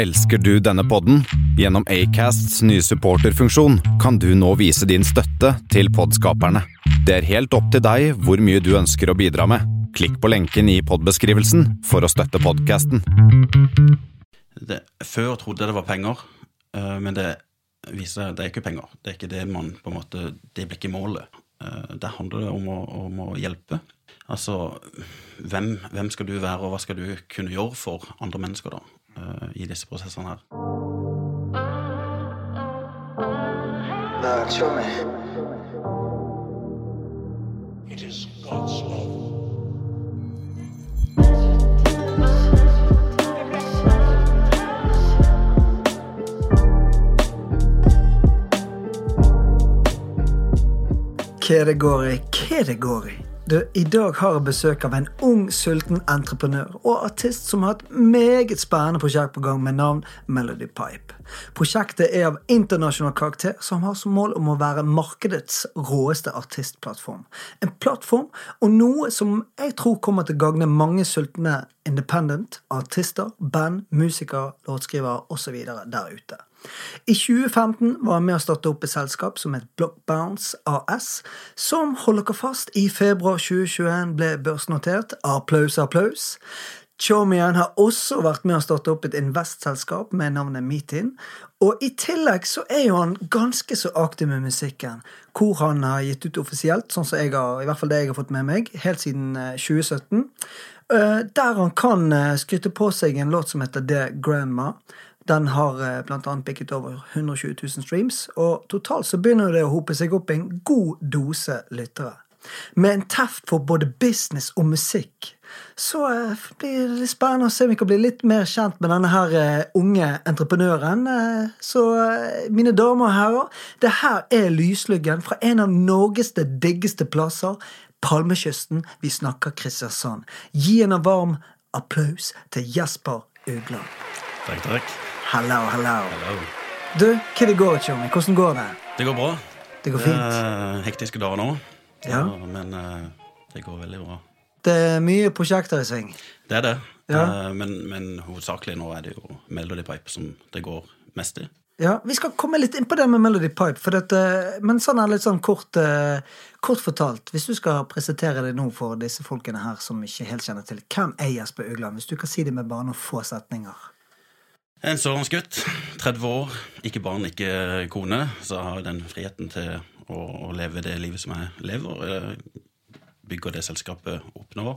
Elsker du denne podden? Gjennom Acasts nye supporterfunksjon kan du nå vise din støtte til podskaperne. Det er helt opp til deg hvor mye du ønsker å bidra med. Klikk på lenken i podbeskrivelsen for å støtte podkasten. Før trodde jeg det var penger, eh, men det viser seg det er ikke penger. Det er ikke det man på en måte, det blir ikke målet. Det Der handler det om å, om å hjelpe. Altså, hvem, hvem skal du være, og hva skal du kunne gjøre for andre mennesker da, eh, i disse prosessene her? It is God's love. Hva det går i, hva det går i. Du, I dag har jeg besøk av en ung, sulten entreprenør og artist som har et meget spennende prosjekt på gang med navn Melody Pipe. Prosjektet er av internasjonal karakter, som har som mål om å være markedets råeste artistplattform. En plattform og noe som jeg tror kommer til å gagne mange sultne independent, artister, band, musikere, låtskrivere osv. der ute. I 2015 var han med å starte opp et selskap som het Blockbounce AS, som hold dere fast, i februar 2021 ble børsnotert. Applaus, applaus. Chomian har også vært med å starte opp et investselskap med navnet Meetin. Og i tillegg så er jo han ganske så aktiv med musikken, hvor han har gitt ut offisielt, sånn som jeg har, i hvert fall det jeg har fått med meg, helt siden eh, 2017. eh, Der han kan eh, skryte på seg en låt som heter The Grandma. Den har bl.a. blant annet bikket over 120 000 streams, og totalt så begynner det å hope seg opp en god dose lyttere. Med en teft for både business og musikk. Så eh, blir det litt spennende å se om vi kan bli litt mer kjent med denne her eh, unge entreprenøren. Eh, så eh, mine damer og herrer, det her er lysluggen fra en av Norges diggeste plasser, Palmekysten. Vi snakker Kristiansand. Gi en varm applaus til Jesper Ugland. Takk, takk. Hello. Hello. Du, hva det går, Tjommi? Hvordan går det? Det går bra. Det går fint. Det er hektiske dager nå, Ja. men eh, det går veldig bra. Det er mye prosjekter i sving. Det er det, Ja. Eh, men, men hovedsakelig nå er det jo Melody Pipe som det går mest i. Ja, Vi skal komme litt inn på det med Melody Pipe, for dette, men sånn er litt sånn kort, eh, kort fortalt. Hvis du skal presentere deg nå for disse folkene her som ikke helt kjenner til, hvem er Jesper Ugland? Hvis du kan si det med bare noen få setninger. En sørlandsgutt, 30 år, ikke barn, ikke kone, så har jeg den friheten til å, å leve det livet som jeg lever. Jeg bygger det selskapet opp nå.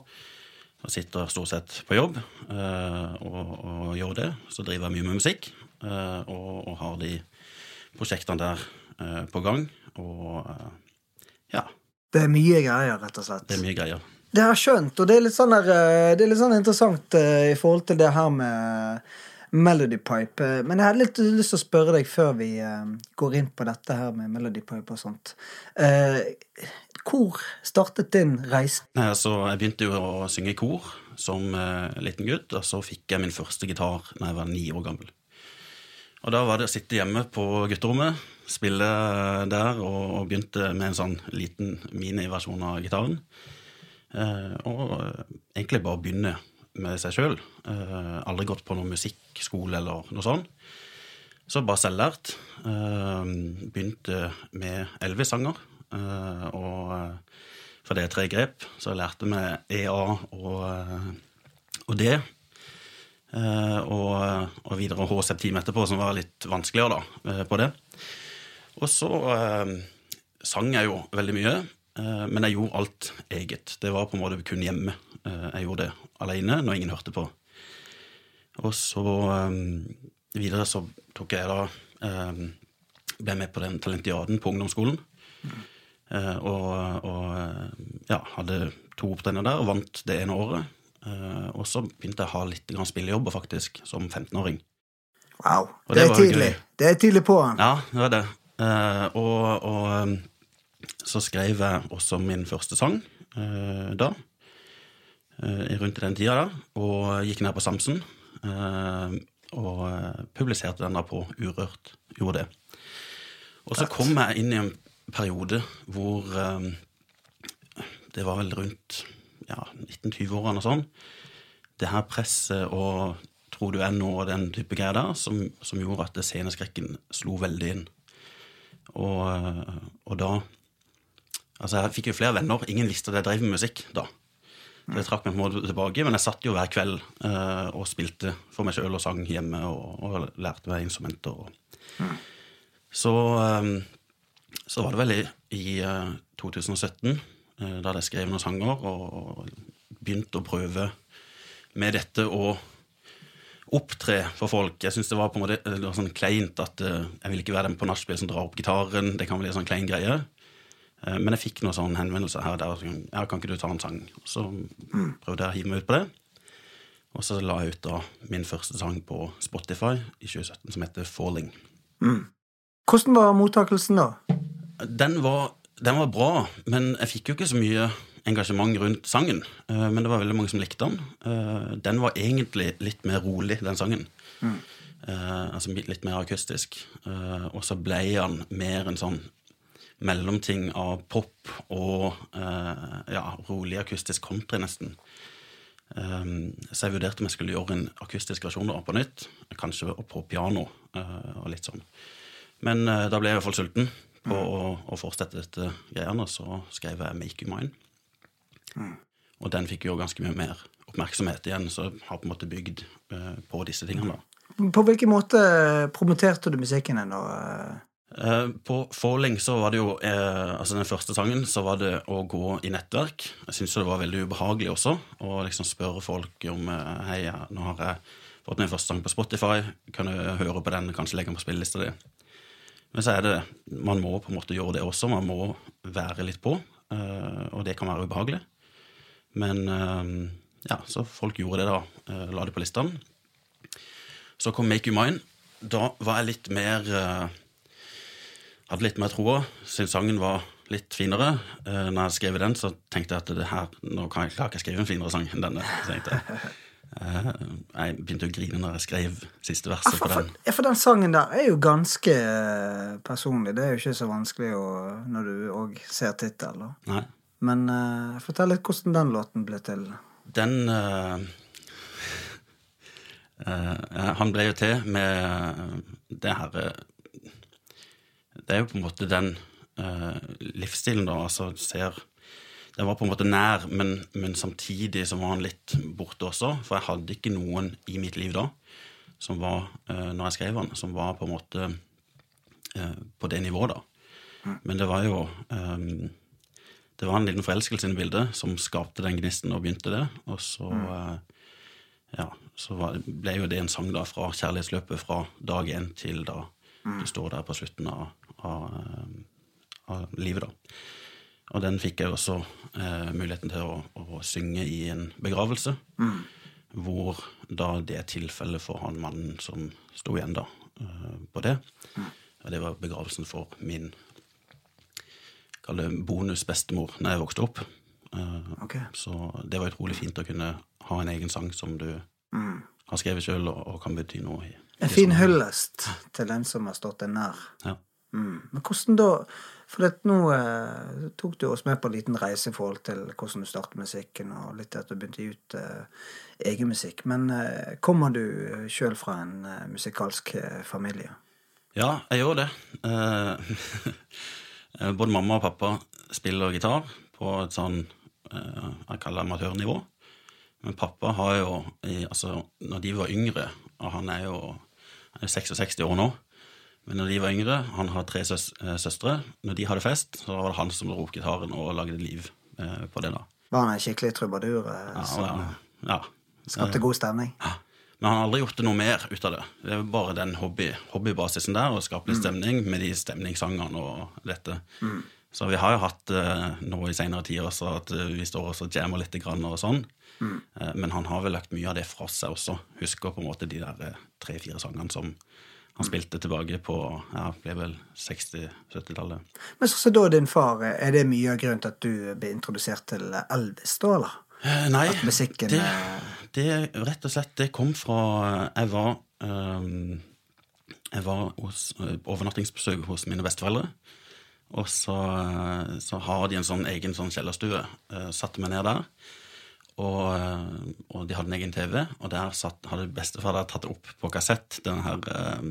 Og sitter stort sett på jobb eh, og, og gjør det. Så driver jeg mye med musikk eh, og, og har de prosjektene der eh, på gang. Og eh, ja, Det er mye greier, rett og slett. det er mye greier. Det har jeg skjønt, og det er litt sånn, der, eh, det er litt sånn interessant eh, i forhold til det her med Melody Pipe. Eh, Men jeg hadde litt lyst til å spørre deg før vi eh, går inn på dette her med Melody Pipe og sånt. Eh, Hvor startet din reise? Nei, altså, Jeg begynte jo å synge i kor som eh, liten gutt, og så fikk jeg min første gitar da jeg var ni år gammel. Og Da var det å sitte hjemme på gutterommet, spille der, og, begynte med en sånn liten miniversjon av gitaren. Eh, og eh, egentlig bare begynne med seg sjøl. Eh, aldri gått på noen musikkskole eller noe sånt. Så bare selvlært. Eh, begynte med elleve sanger. Eh, og eh, for det er tre grep, så jeg lærte meg EA og, eh, og D. Eh, og, og videre H-septim etterpå, som var litt vanskeligere da, på det. Og så sang jeg jo veldig mye, men jeg gjorde alt eget. Det var på en måte kun hjemme. Eh, jeg gjorde det alene når ingen hørte på. Og så eh, videre så tok jeg da eh, Ble med på den talentiaden på ungdomsskolen. Eh, og, og eh, ja, hadde to opptredener der og vant det ene året. Eh, og så begynte jeg å ha litt spillejobber, faktisk, som 15-åring. Wow, det, det er tidlig. gøy. Det er tidlig på. han. Ja, det er det. Eh, og, og eh, så skrev jeg også min første sang eh, da. eh, rundt den tida da. Og gikk ned på Samsen. eh, og eh, publiserte den da på Urørt. Gjorde det. Og så kom jeg inn i en periode hvor eh, Det var vel rundt ja, 1920-årene og sånn. Det her presset og tror du er noe av den type greier der som, som gjorde at sceneskrekken slo veldig inn. Og, eh, og da Altså, jeg fikk jo flere venner. Ingen visste at jeg drev med musikk da. Så jeg trakk meg på en måte tilbake, men jeg satt jo hver kveld eh, og spilte for meg sjøl og sang hjemme og, og lærte meg instrumenter. Og. Så, eh, så var det vel i, i eh, 2017, eh, da hadde jeg skrevet noen sanger og, og begynt å prøve med dette å opptre for folk. Jeg syns det var på en måte var sånn kleint at eh, jeg vil ikke være den på nachspiel som drar opp gitaren. Det kan bli en sånn klein greie. Eh, Men jeg fikk noen sånne henvendelser her og der sånn, ja, kan ikke du ta en sang? Så prøvde jeg å hive meg ut på det. Og så la jeg ut da min første sang på Spotify i 2017 som heter Falling. Hvordan var mottakelsen da? Den var, den var bra, men jeg fikk jo ikke så mye engasjement rundt sangen. Eh, Men det var veldig mange som likte den. Eh, Den var egentlig litt mer rolig, den sangen. Mm. altså litt mer akustisk. Og så ble han mer en sånn mellomting av pop og eh, ja, rolig akustisk country, nesten. Um, så jeg vurderte om jeg skulle gjøre en akustisk versjon da, på nytt. Kanskje på piano eh, og litt sånn. Men eh, da ble jeg i hvert fall sulten på å, å fortsette dette greiene, så skrev jeg 'Make You Mine'. Og den fikk jo ganske mye mer oppmerksomhet igjen, så jeg har på en måte bygd uh, på disse tingene. da. På hvilken måte promoterte du musikken din da? Eh, På lenge så var det jo eh, Altså den første sangen så var det å gå i nettverk. Jeg syntes det var veldig ubehagelig også å liksom spørre folk om eh, Hei, nå har jeg fått min første sang på Spotify, kan du høre på den, kanskje legge den på spillelista di? Men så er det Man må på en måte gjøre det også. Man må være litt på, eh, og det kan være ubehagelig. Men eh, ja, så folk gjorde det, da. eh, La det på listene. Så kom Make You Mine. Da var jeg litt mer hadde litt mer troa. Syntes sangen var litt finere. Uh, når jeg skrev den, så tenkte jeg at det her, nå kan jeg, ikke skrive en finere sang enn denne. tenkte jeg. Uh, jeg begynte å grine når jeg skrev siste Ja, verset for, på den. For, for den sangen der er jo ganske eh, personlig. Det er jo ikke så vanskelig å, når du òg ser tittelen. Men uh, fortell litt hvordan den låten ble til. Den Han ble jo til med det her eh, Det er jo på en måte den uh, livsstilen, da. Altså ser Den var på en måte nær, men, men samtidig så var han litt borte også. For jeg hadde ikke noen i mitt liv da, som var, uh, når jeg skrev han, som var på en måte uh, på det nivået, da. Men det var jo um, det var en liten forelskelse i bildet som skapte den gnisten og begynte det. Og så, eh, ja, så var, ble jo det en sang da fra kjærlighetsløpet fra dag én til da du står der på slutten av, av, eh, av livet, da. Og den fikk jeg også eh, muligheten til å, å synge i en begravelse. Hvor da det tilfellet for han mannen som sto igjen da eh, på det. Og det var begravelsen for min kall det bonusbestemor når jeg vokste opp. Eh, okay. Så det var utrolig fint å kunne ha en egen sang som du har skrevet sjøl, og, og kan bety noe i. En fin hyllest til den som har stått deg nær. Ja. Mm. Men hvordan da For nå eh, tok du oss med på en liten reise i forhold til hvordan du startet musikken, og litt at du begynte å gi ut eh, egen musikk. Men eh, kommer du sjøl fra en eh, musikalsk eh, familie? Ja, jeg gjør det. Eh, eh, både mamma og pappa spiller gitar på et sånn eh, jeg kaller amatørnivå. Men pappa har jo altså, Når de var yngre, og han er jo han er 66 år nå Men når de var yngre, han har tre søs, eh, søstre, når de hadde fest, så var det han som dro opp gitaren og lagde liv eh, på det. da. Var han en skikkelig trubadur eh, Ja, som ja, ja. skapte god stemning? Ja. Men han har aldri gjort det noe mer ut av det. Det er bare den hobby, hobbybasisen der, å skape litt stemning med de stemningssangene og dette. Så vi har jo hatt eh, nå i senere tider også at eh, vi står også og jammer litt grann og sånn. Eh, men han har vel lagt mye av det fra seg også. Husker på en måte de der eh, tre-fire sangene som han spilte tilbake på ja, ble vel 60-70-tallet. Men så, så da din far, er det mye av grunnen til at du ble introdusert til Elvis, da, eller? Eh, nei, At musikken det, det rett og slett det kom fra Jeg var ehm, Jeg var hos overnattingsbesøk hos mine besteforeldre. Og så, så har de en sånn egen sånn kjellerstue. Eh, satte meg ned der. Og, eh, og de hadde en egen TV, og der satt, hadde bestefar der tatt opp på kassett den her eh,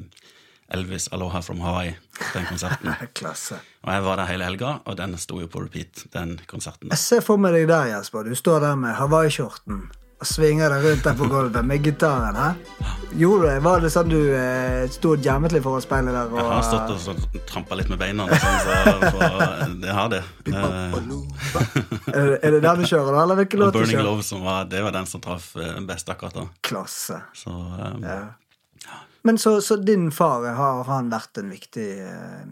Elvis Aloha from Hawaii, den konserten. Klasse. Og jeg var der hele helga, og den sto jo på repeat, den konserten. Jeg ser for meg deg der, Jesper. Du står der med hawaiiskjorten og svinger deg rundt der på gulvet med gitaren. Hæ? Gjorde det? Var det sånn du eh, sto og jammet litt foran speilet der? Og, Jeg har stått og sånn, trampa litt med beina, sånn, så, så det har det. Uh, er, det- er det der du kjører, da? Eller hvilken låt du Burning? Love, som var, det var den som traff eh, best akkurat da. Klasse. Så um, Ja. Men så, så din far, har han vært en viktig eh,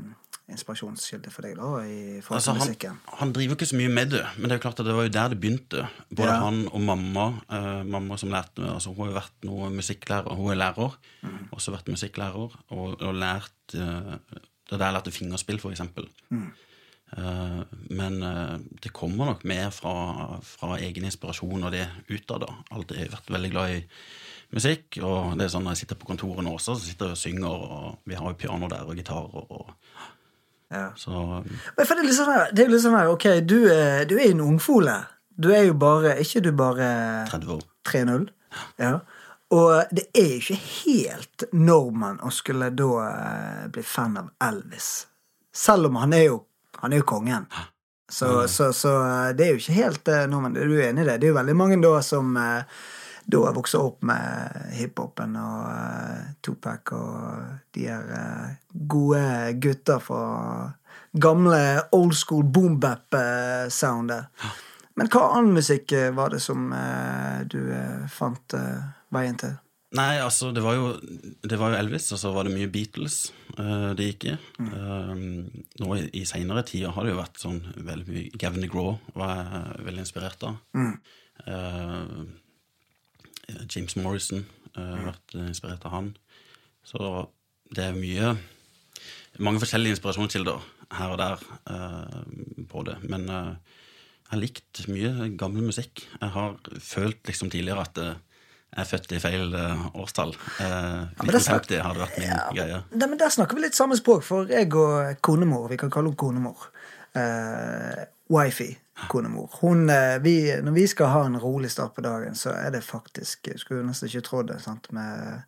inspirasjonskilde for deg, da? I forhold Altså, til han, musikken? han driver jo ikke så mye med det, men det er jo klart at det var jo der det begynte. Både Ja. han og mamma. Eh, mamma som lærte meg, altså Hun har jo vært noe musikklærer. Hun er lærer, Mm. også vært musikklærer, og, og lært eh, Det er der jeg lærte fingerspill, for eksempel. Mm. Eh, men eh, det kommer nok mer fra, fra egen inspirasjon og det utad. har Alltid vært veldig glad i musikk. Og det er sånn når jeg sitter på kontoret nå også, så sitter jeg og synger, og vi har jo piano der og gitar. Og, og, Ja. så Men for det er litt sånn her, det er litt sånn her ok, du er, du er en ungfole. Du er jo bare ikke du bare 30 år. 3-0? Ja. Og det er jo ikke helt nordmann å skulle da eh, bli fan av Elvis. Selv om han er jo, han er jo kongen. Så, så, så eh, det er jo ikke helt uh, Du Er enig i det? Det er jo veldig mange da som eh, jeg vokste opp med hiphopen og uh, Tupac og de her uh, gode gutter fra gamle old school boombap-soundet. Men hva annen musikk eh, var det som eh, du eh, fant eh, veien til? Nei, altså, det var jo, det var jo Elvis, og så var det mye Beatles eh, det gikk i. Eh, nå i, i seinere tider har det jo vært sånn veldig mye Gavin DeGraw var jeg veldig inspirert av. Eh, James Morrison uh, vært inspirert av han. Så det er mye Mange forskjellige inspirasjonskilder her og der uh, på det. Men uh, jeg har likt mye gammel musikk. Jeg har følt liksom tidligere at eh, jeg er født i feil eh, årstall. Eh, det sant. 1950 hadde vært min greie. Nei, men Der snakker vi litt samme språk, for jeg og konemor Vi kan kalle henne konemor. Uh, Wifi. Konemor. Hun, eh, vi, når vi skal ha en rolig start på dagen, så er det faktisk jeg Skulle nesten ikke trodd det. sant, med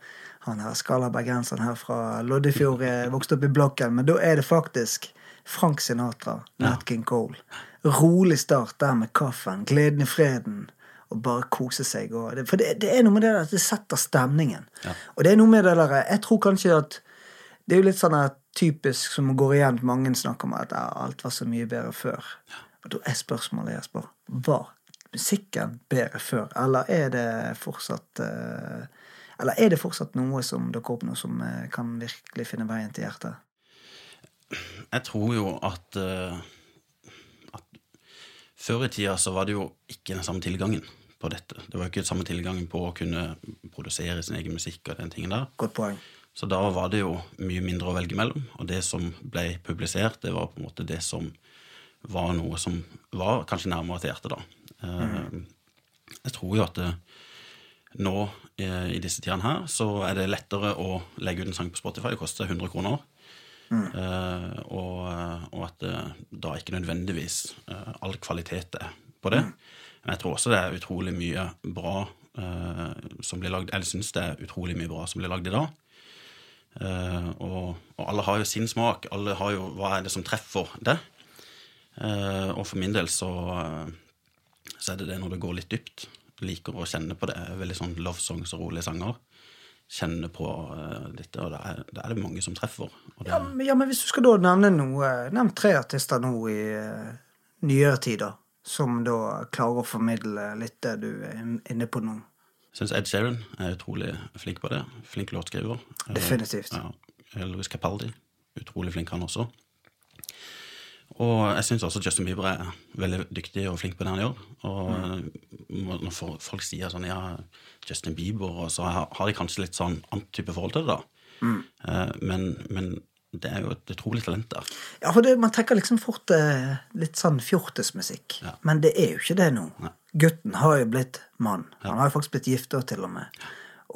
han her skalla bergenseren her fra Loddefjord, eh, vokste opp i blokken. Men da er det faktisk Frank Sinatra, Nat King Cole. Rolig start der med kaffen, gleden i freden. Og bare kose seg. Det, for det, det er noe med det at det setter stemningen. Ja. Og det er noe med det der Jeg tror kanskje at det er jo litt sånn at typisk som går igjen mange snakker om at ja, alt var så mye bedre før. Og da er spørsmålet, Jesper, var musikken bedre før, eller er det fortsatt eh, Eller er det fortsatt noe som dukker opp nå som eh, kan virkelig finne veien til hjertet? Jeg tror jo at, eh, at Før i tida så var det jo ikke den samme tilgangen på dette. Det var jo ikke den samme tilgangen på å kunne produsere sin egen musikk og den tingen der. Godt poeng. Så da var det jo mye mindre å velge mellom, og det som ble publisert, det var på en måte det som var noe som var kanskje nærmere til hjertet, da. Mm. Jeg tror jo at det, nå eh, i disse tidene her, så er det lettere å legge ut en sang på Spotify. Det koster 100 kroner. Eh, og, og at da ikke nødvendigvis eh, all kvalitet er på det. Men jeg tror også det er utrolig mye bra eh, som blir lagd Eller syns det er utrolig mye bra som blir lagd i dag. Eh, og, og alle har jo sin smak. Alle har jo Hva er det som treffer det? Eh, og for min del så, eh, så er det det når det går litt dypt. Liker å kjenne på det. Veldig sånn love songs og rolige sanger. Kjenne på eh, dette, og da er, da er det mange som treffer. Det, Ja, men, ja, men hvis du skal da nevne noe Nevn tre artister nå i uh, nyere tider som da klarer å formidle litt det du er inne på nå. Jeg syns Ed Sheeran er utrolig flink på det. Flink låtskriver. Definitivt. Ja. Louis Capaldi. Utrolig flink, han også. Og jeg syns også Justin Bieber er veldig dyktig og flink på det han gjør. Og når folk sier sånn ja, Justin Bieber, så har de kanskje litt sånn annen type forhold til det, da. Mm. Eh, Men, men det er jo et utrolig talent der. Ja, for det, Man tenker liksom fort eh, litt sånn fjortismusikk. Ja. Men det er jo ikke det nå. Nei. Gutten har jo blitt mann. Han har jo faktisk blitt gifta til og med.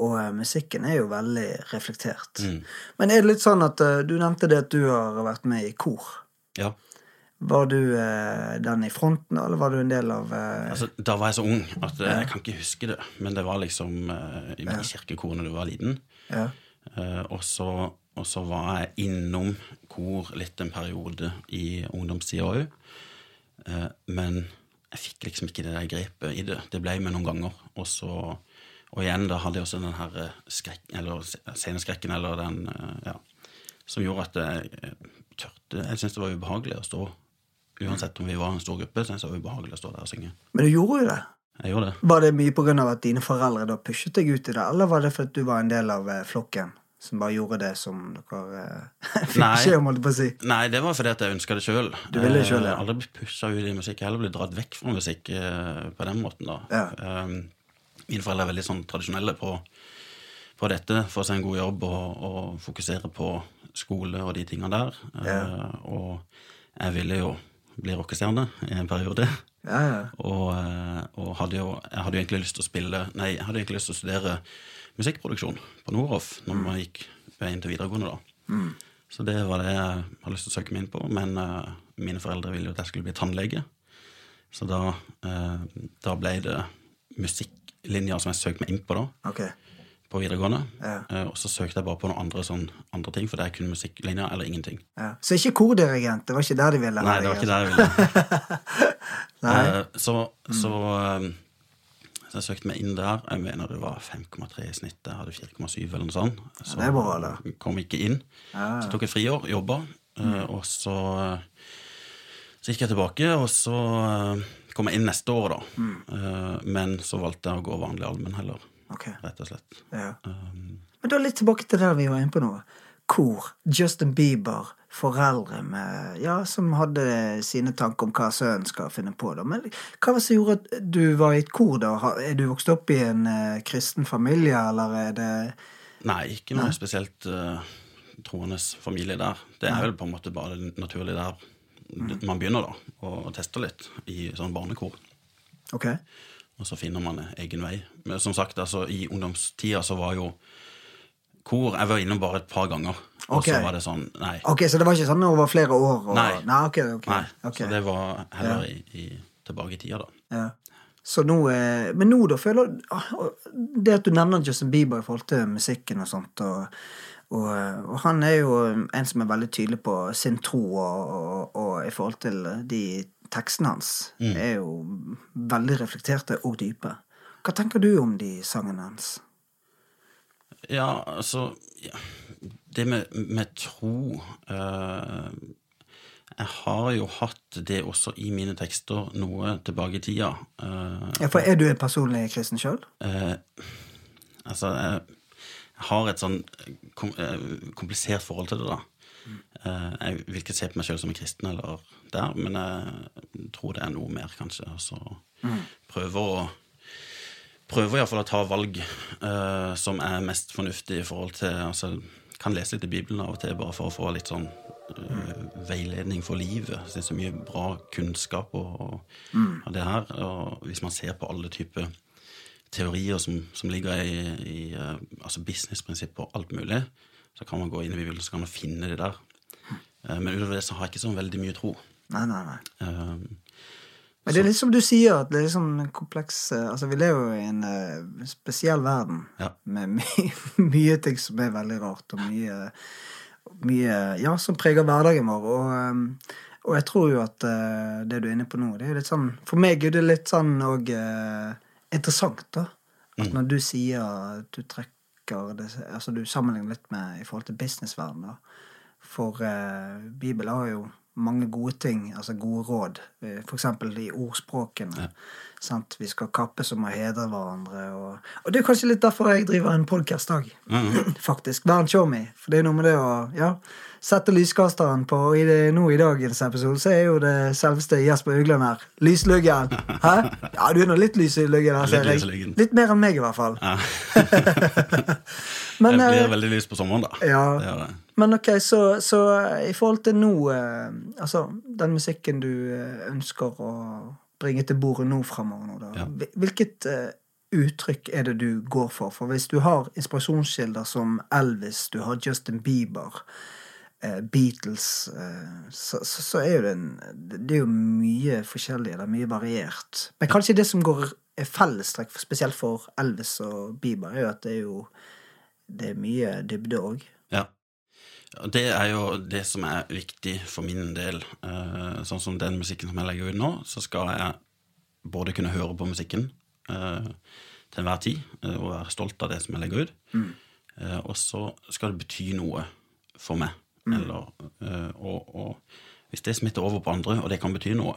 Og eh, musikken er jo veldig reflektert. Mm. Men er det litt sånn at du nevnte det at du har vært med i kor. Ja. Var du eh, den i fronten, eller var du en del av eh, Altså, da var jeg så ung at eh, jeg kan ikke huske det. Men det var liksom eh, i kirkekoret da du var liten. Ja. Eh, og, så, var jeg innom kor litt en periode i ungdomstida òg. Eh, men jeg fikk liksom ikke det der grepet i det. Det ble med noen ganger. Og så og igjen da hadde jeg også den her skrekk, eller sceneskrekken, eller den ja, som gjorde at jeg tørte Jeg syntes det var ubehagelig å stå Uansett om vi var en stor gruppe, så syntes jeg det var ubehagelig å stå der og synge. Men du gjorde jo det. Jeg gjorde det. Var det mye på grunn av at dine foreldre da pushet deg ut i det, eller var det fordi du var en del av eh, flokken som bare gjorde det som dere eh, fikk beskjed om, holdt på å si? Nei, det var fordi at jeg ønska det sjøl. Du ville det selv, ja. Aldri blitt pusha ut i musikk. Jeg heller blitt dratt vekk fra musikk eh, på den måten. da. Ja. Um, mine foreldre er veldig sånn tradisjonelle på, på dette, få seg en god jobb og, og fokusere på skole og de tingene der. Ja. Eh, og jeg ville jo bli rockestjerne i en periode. Ja, ja. Og, eh, og hadde jo, jeg hadde jo egentlig lyst til å spille Nei, jeg hadde egentlig lyst til å studere musikkproduksjon på Noroff når man gikk veien til videregående. da. Så det var det jeg hadde lyst til å søke meg inn på. Men uh, mine foreldre ville jo at jeg skulle bli tannlege. Så da, uh, da ble det musikklinja som jeg søkte meg inn på da, Ok. På videregående. Ja. Eh, og så søkte jeg bare på noen andre, sånn, andre ting, for det er kun musikklinja eller ingenting. Ja. Så ikke kordirigent, det var ikke der de ville Nei, det var ikke der jeg ville. Eh, så, så, eh, så jeg søkte meg inn der. Jeg mener det var 5,3 i snitt. Jeg hadde 4,7 eller noe sånt. Så det er bra, kom ikke inn. Ja. Så tok jeg friår, jobba, mm. og så, så gikk jeg tilbake, og så kom jeg inn neste år, da. Mm. Men så valgte jeg å gå vanlig allmenn heller, Ok. rett og slett. Ja. Um, Men da litt tilbake til det vi var inne på nå. Kor, Justin Bieber, foreldre med, ja, som hadde sine tanker om hva sønnen skal finne på. Da. Men hva var det som gjorde at du var i et kor? da? Er du vokst opp i en uh, kristen familie, eller er det Nei, ikke noe spesielt uh, troende familie der. Det er vel på en måte bare det naturlige der man begynner, da, og tester litt i sånn barnekor. Ok. Og så finner man egen vei. Men som sagt, altså, i ungdomstida så var jo kor Jeg var innom bare et par ganger, og så var det sånn Nei. Ok, Så det var ikke sånn over flere år? Og... Nei. Nei, okay, okay. nei. Så det var heller i, i, tilbake i tida, da. Ja. Så nå, eh, men nå, da, føler ah, Det at du nevner Justin Bieber i forhold til musikken og sånt, og, og, og han er jo en som er veldig tydelig på sin tro, og, og, og i forhold til de tekstene hans, er jo veldig reflekterte og dype. Hva tenker du om de sangene hans? Ja, altså ja. Det med, med tro eh, Jeg har jo hatt det også i mine tekster noe tilbake i tida. Eh, Ja, For er du en personlig kristen sjøl? eh, altså, jeg, har et sånn eh, komplisert forhold til det, da. Eh, jeg vil ikke se på meg sjøl som en kristen eller der, men jeg tror det er noe mer, kanskje. Og mm. prøve å Prøver iallfall å ta valg uh, som er mest fornuftig i forhold til altså, Kan lese litt i Bibelen av og til bare for å få litt sånn uh, veiledning for livet. Så det er så mye bra kunnskap og, og, av det her. Og hvis man ser på alle typer teorier som, som ligger i, i uh, altså businessprinsipper og alt mulig, så kan man gå inn i Bibelen så kan man finne det der. Eh, men utover det så har jeg ikke så veldig mye tro. Nei, nei, nei. Um, Men det er litt som du sier, at det er liksom kompleks eh, Altså, vi lever jo i en uh, spesiell verden Ja. med my mye ting som er veldig rart, og mye, mye Ja, som preger hverdagen vår. Og, um, og jeg tror jo at uh, det du er inne på nå, det er jo litt sånn For meg er det litt sånn og uh, interessant, da. At når du sier at du trekker det Altså, du sammenligner litt med i forhold til businessverden. For eh, Bibelen har jo mange gode ting, altså gode råd. f.eks. For eksempel i ordspråkene. Sant? Vi skal kappes om å hedre hverandre. Og, og det er kanskje litt derfor jeg driver en podkast òg. Faktisk. Bernt Show Me. For det er noe med det å ja, sette lyskasteren på. Og i det, nå i dagens episode så er jo det selveste Jesper Ugland her. Lysluggen. Hæ? Ja, du er nå litt lys i luggen her, ser jeg. Litt mer enn meg, i hvert fall. ja. Men, jeg blir eh, veldig lys på sommeren, da. ja. Det. Men ok, så, så i forhold til nå eh, Altså, den musikken du eh, ønsker å bringe til bordet nå fremover nå. Ja. Hvilket uttrykk er det du går for? For hvis du har inspirasjonskilder som Elvis, du har Justin Bieber Beatles, eh, så, så, så er jo det en Det er jo mye forskjellig, det er mye variert. Men kanskje det som går er fellestrekk, spesielt for Elvis og Bieber, er jo at det er jo det er mye dybde òg. Ja. Det er jo det som er viktig for min del. Eh, sånn som den musikken som jeg legger ut nå, så skal jeg både kunne høre på musikken eh, til enhver tid eh, og være stolt av det som jeg legger ut. mm. og så skal det bety noe for meg. Eller, eh, og, og hvis det smitter over på andre, og det kan bety noe,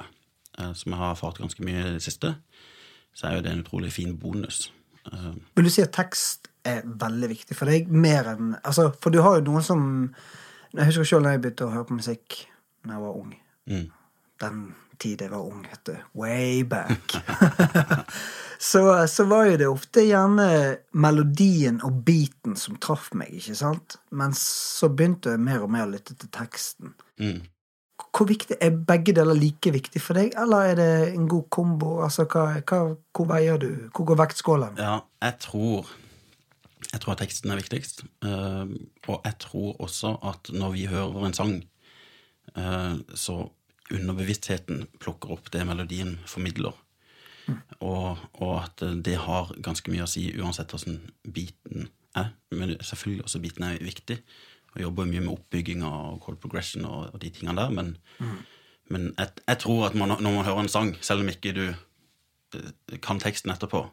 eh, som jeg har erfart ganske mye i det siste, så er jo det en utrolig fin bonus. Eh, Vil du si at tekst er veldig viktig for deg? Mer enn altså, For du har jo noen som Jeg husker selv da jeg begynte å høre på musikk da jeg var ung. mm. Den tid jeg var ung, vet du. Way back. så, så var jo det ofte gjerne melodien og beaten som traff meg, ikke sant? Men så begynte jeg mer og mer å lytte til teksten. Mm. Hvor viktig, Er begge deler like viktig for deg, eller er det en god kombo? Altså, hva, hva, Hvor veier du? Hvor går vektskålen? Ja, jeg tror Jeg tror at teksten er viktigst. eh, og jeg tror også at når vi hører en sang, eh, så underbevisstheten plukker opp det melodien formidler. Og, og at det har ganske mye å si uansett åssen biten er. Men selvfølgelig også biten er viktig. Og jobber mye med oppbygging og cold progression og, og de tingene der. Men, men jeg, jeg tror at man, når man hører en sang, selv om ikke du eh, kan teksten etterpå,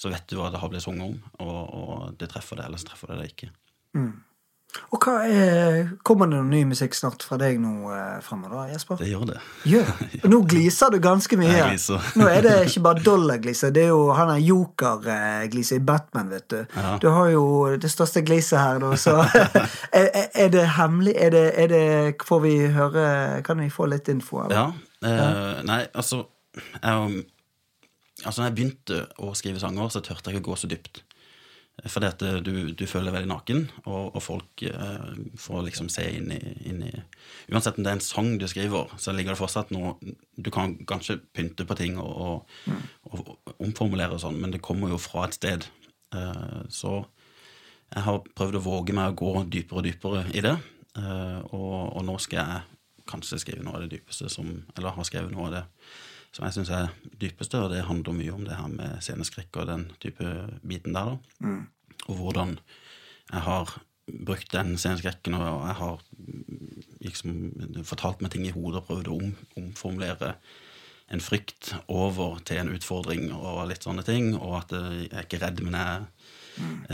så vet du hva det har blitt sunget om, og, og det treffer deg, ellers treffer det deg ikke. Og hva er, Kommer det noe ny musikk snart fra deg nå eh, fremover, da, Jesper? Det gjør det. Gjør Og Nå gliser du ganske mye. Jeg gliser. Nå er det ikke bare dollargliser, det er jo han der joker-gliser i Batman, vet du. Ja. Du har jo det største gliset her, da, så er, er- det hemmelig? Er det, er det Får vi høre Kan vi få litt info? eller? Ja. Eh, nei, altså jeg, Altså, når jeg begynte å skrive sanger, så turte jeg ikke å gå så dypt. Fordi at eh, du, du føler deg veldig naken, og, og folk eh, får liksom se inn i, inn i Uansett om det er en sang du skriver, så ligger det fortsatt noe Du kan kanskje pynte på ting og, og, og, omformulere og sånn, men det kommer jo fra et sted. Eh, så jeg har prøvd å våge meg å gå dypere og dypere i det, eh, og, og nå skal jeg kanskje skrive noe av det dypeste som Eller har skrevet noe av det som jeg syns er dypeste, og det handler mye om det her med sceneskrekk og den type biten der, da. Og hvordan jeg har brukt den sceneskrekken, og jeg har mm, liksom fortalt meg ting i hodet og prøvd å om, omformulere en frykt over til en utfordring og litt sånne ting, og at jeg er ikke redd, men jeg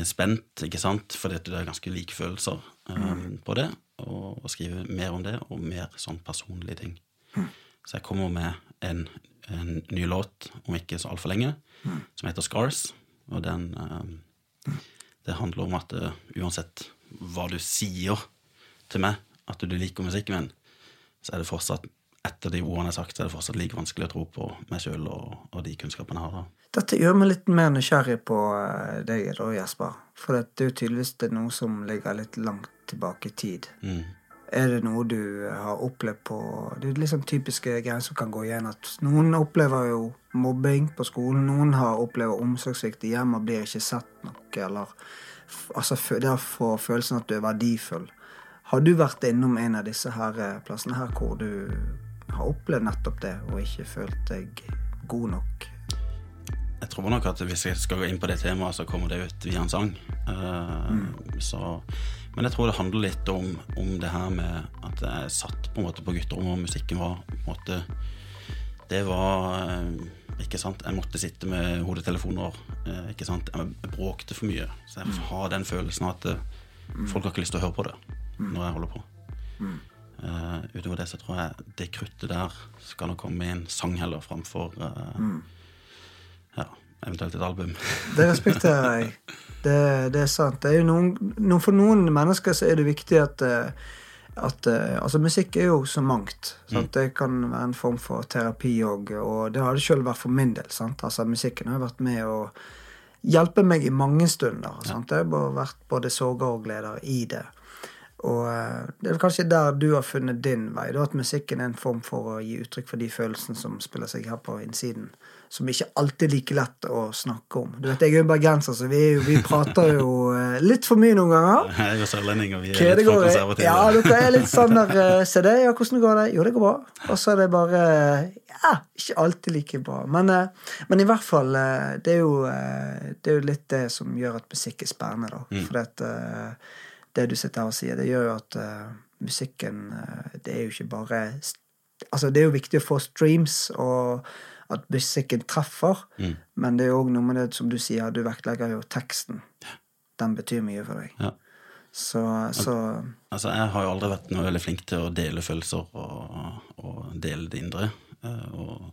er spent, ikke sant, fordi at det er ganske like følelser um, på det, og, og skrive mer om det, og mer sånn personlige ting. Så jeg kommer med en, en ny låt om ikke så altfor lenge, som heter Scars, og den um, Det handler om at uh, uansett hva du sier til meg, at du liker musikken min, så er det fortsatt etter de ordene jeg har sagt, så er det fortsatt like vanskelig å tro på meg sjøl og, og de kunnskapene jeg har. da. Dette gjør meg litt mer nysgjerrig på eh, deg, da, Jesper. For det er jo tydeligvis det er noe som ligger litt langt tilbake i tid. Mm. Er det noe du har opplevd på Det er sånn typiske greier som kan gå igjen. At noen opplever jo mobbing på skolen. Noen har opplever omsorgssvikt i hjemmet og blir ikke sett nok. Eller altså, fø- det å få følelsen at du er verdifull. Har du vært innom en av disse her eh, plassene her hvor du har opplevd nettopp det, og ikke følt deg god nok? Jeg tror nok at hvis jeg skal gå inn på det temaet, så kommer det ut via en sang. Eh, så, men jeg tror det handler litt om, om det her med at jeg satt på en måte på gutterommet, og musikken var på en måte Det var eh, Ikke sant? Jeg måtte sitte med hodetelefoner. eh, ikke sant? Jeg bråkte for mye. Så jeg har den følelsen at eh, folk har ikke lyst til å høre på det når jeg holder på. Uh, utover det så tror jeg det kruttet der skal nok komme i en sang heller, framfor eh, ja, eventuelt et album. Det respekterer jeg. Det, det er sant. Det er noen, noen, for noen mennesker så er det viktig at, eh, at eh, Altså, musikk er jo så mangt. Sant? Det kan være en form for terapi òg, og det har det sjøl vært for min del. Sant? Altså, musikken har vært med å hjelpe meg i mange stunder. Sant? Det har vært både sorger og gleder i det. Og eh, det er kanskje der du har funnet din vei, da, at musikken er en form for å gi uttrykk for de følelsene som spiller seg her på innsiden. Som ikke alltid er like lett å snakke om. Du vet, Jeg er jo bergenser, så vi, vi prater jo eh, litt for mye noen ganger. Jeg er sørlending, og vi er litt for konservative. Ja, dere er litt sånn der eh, Se det, ja, hvordan går det? Jo, det går bra. Og så er det bare Ja, ikke alltid like bra. Men, eh, men i hvert fall eh, det er, jo, eh, det er jo litt det som gjør at musikk er spennende, da. Mm. For eh, det du sitter her og sier, det gjør jo at eh, musikken eh, Det er jo ikke bare Altså, det er jo viktig å få streams, og at musikken treffer. Mm. Men det er òg noe med det som du sier, du vektlegger jo teksten. Den betyr mye for deg. Ja. Så, så Altså, Jeg har jo aldri vært noe veldig flink til å dele følelser og, og dele det indre. Eh, Og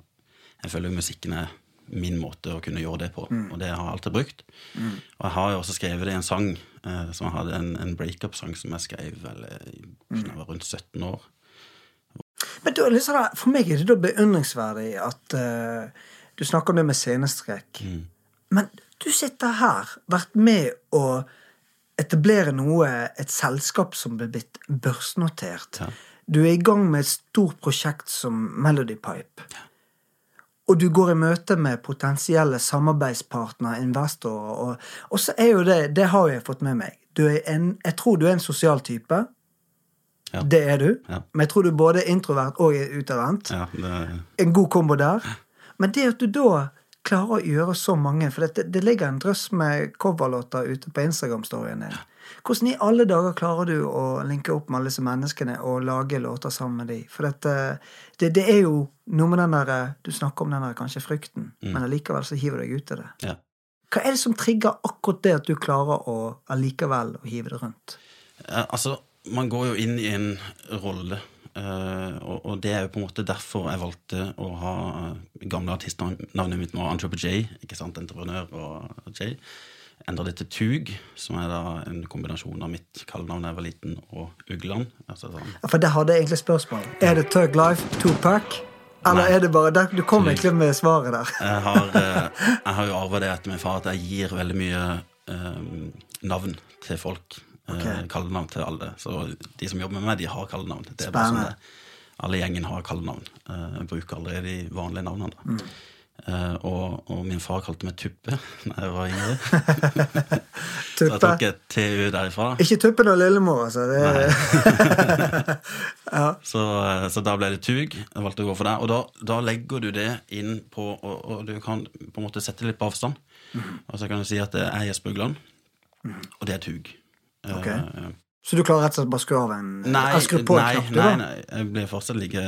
jeg føler jo musikken er min måte å kunne gjøre det på, og det har jeg alltid brukt. Og jeg har jo også skrevet det i en sang, eh, som jeg hadde en, en breakup-sang som jeg skrev vel eh, jeg var rundt 17 år. Men da, der, for meg er det da beundringsverdig at uh, du snakker om det med sceneskrekk. Men du sitter her, vært med å etablere noe, et selskap som ble blitt børsnotert. Ja. Du er i gang med et stort prosjekt som Melody Pipe. Og du går i møte med potensielle samarbeidspartnere, investorer, og, og så er jo det Det har jeg fått med meg. Du en, jeg tror du er en sosial type. Ja. Det er du. Ja. Men jeg tror du er både introvert og er utadvendt. Ja, det, En god kombo der. Men det at du da klarer å gjøre så mange For det, det ligger en drøss med coverlåter ute på Instagram-storyen din. Hvordan i alle dager klarer du å linke opp med alle disse menneskene og lage låter sammen med dem? For dette, det, det er jo noe med den der Du snakker om den der kanskje frykten, men allikevel så hiver du deg ut i det. ja. Hva er det som trigger akkurat det at du klarer å allikevel å hive det rundt? Eh, Altså, man går jo inn i en rolle, Uh, og, og det er jo på en måte derfor jeg valgte å ha eh, gamle artistnavnet mitt nå, Entrepreneur J, ikke sant, entreprenør og J. Endra det til Tug, som er da en kombinasjon av mitt kallenavn da jeg var liten, og Ugland. Altså sånn. Ja, For det hadde jeg egentlig spørsmål. Er det Tug Life, Tupac? Eller Nei. er det bare der, Du kom egentlig med svaret der. Jeg har, jeg har jo arva det etter min far at jeg gir veldig mye uh, navn til folk. Eh, Ok. Kallenavn til alle. Så de som jobber med meg, de har kallenavn. Det er bare sånn det. Alle gjengen har kallenavn. Eh, Jeg bruker aldri de vanlige navnene. Mm. Uh, og, og min far kalte meg Tuppe da jeg var yngre. Så jeg tok et TU derifra. Ikke Tuppen og Lillemor, altså. Det er, Så, så da ble det Tug. Jeg valgte å gå for det. Og da, da legger du det inn på Og, og du kan på en måte sette litt på avstand. Mm. Og så kan du si at det er Jesper Ugland, og det er Tug. Ok. Uh, så du klarer rett og slett bare skru av en Nei, eller skru på en knapp? du, nei, nei, jeg blir fortsatt like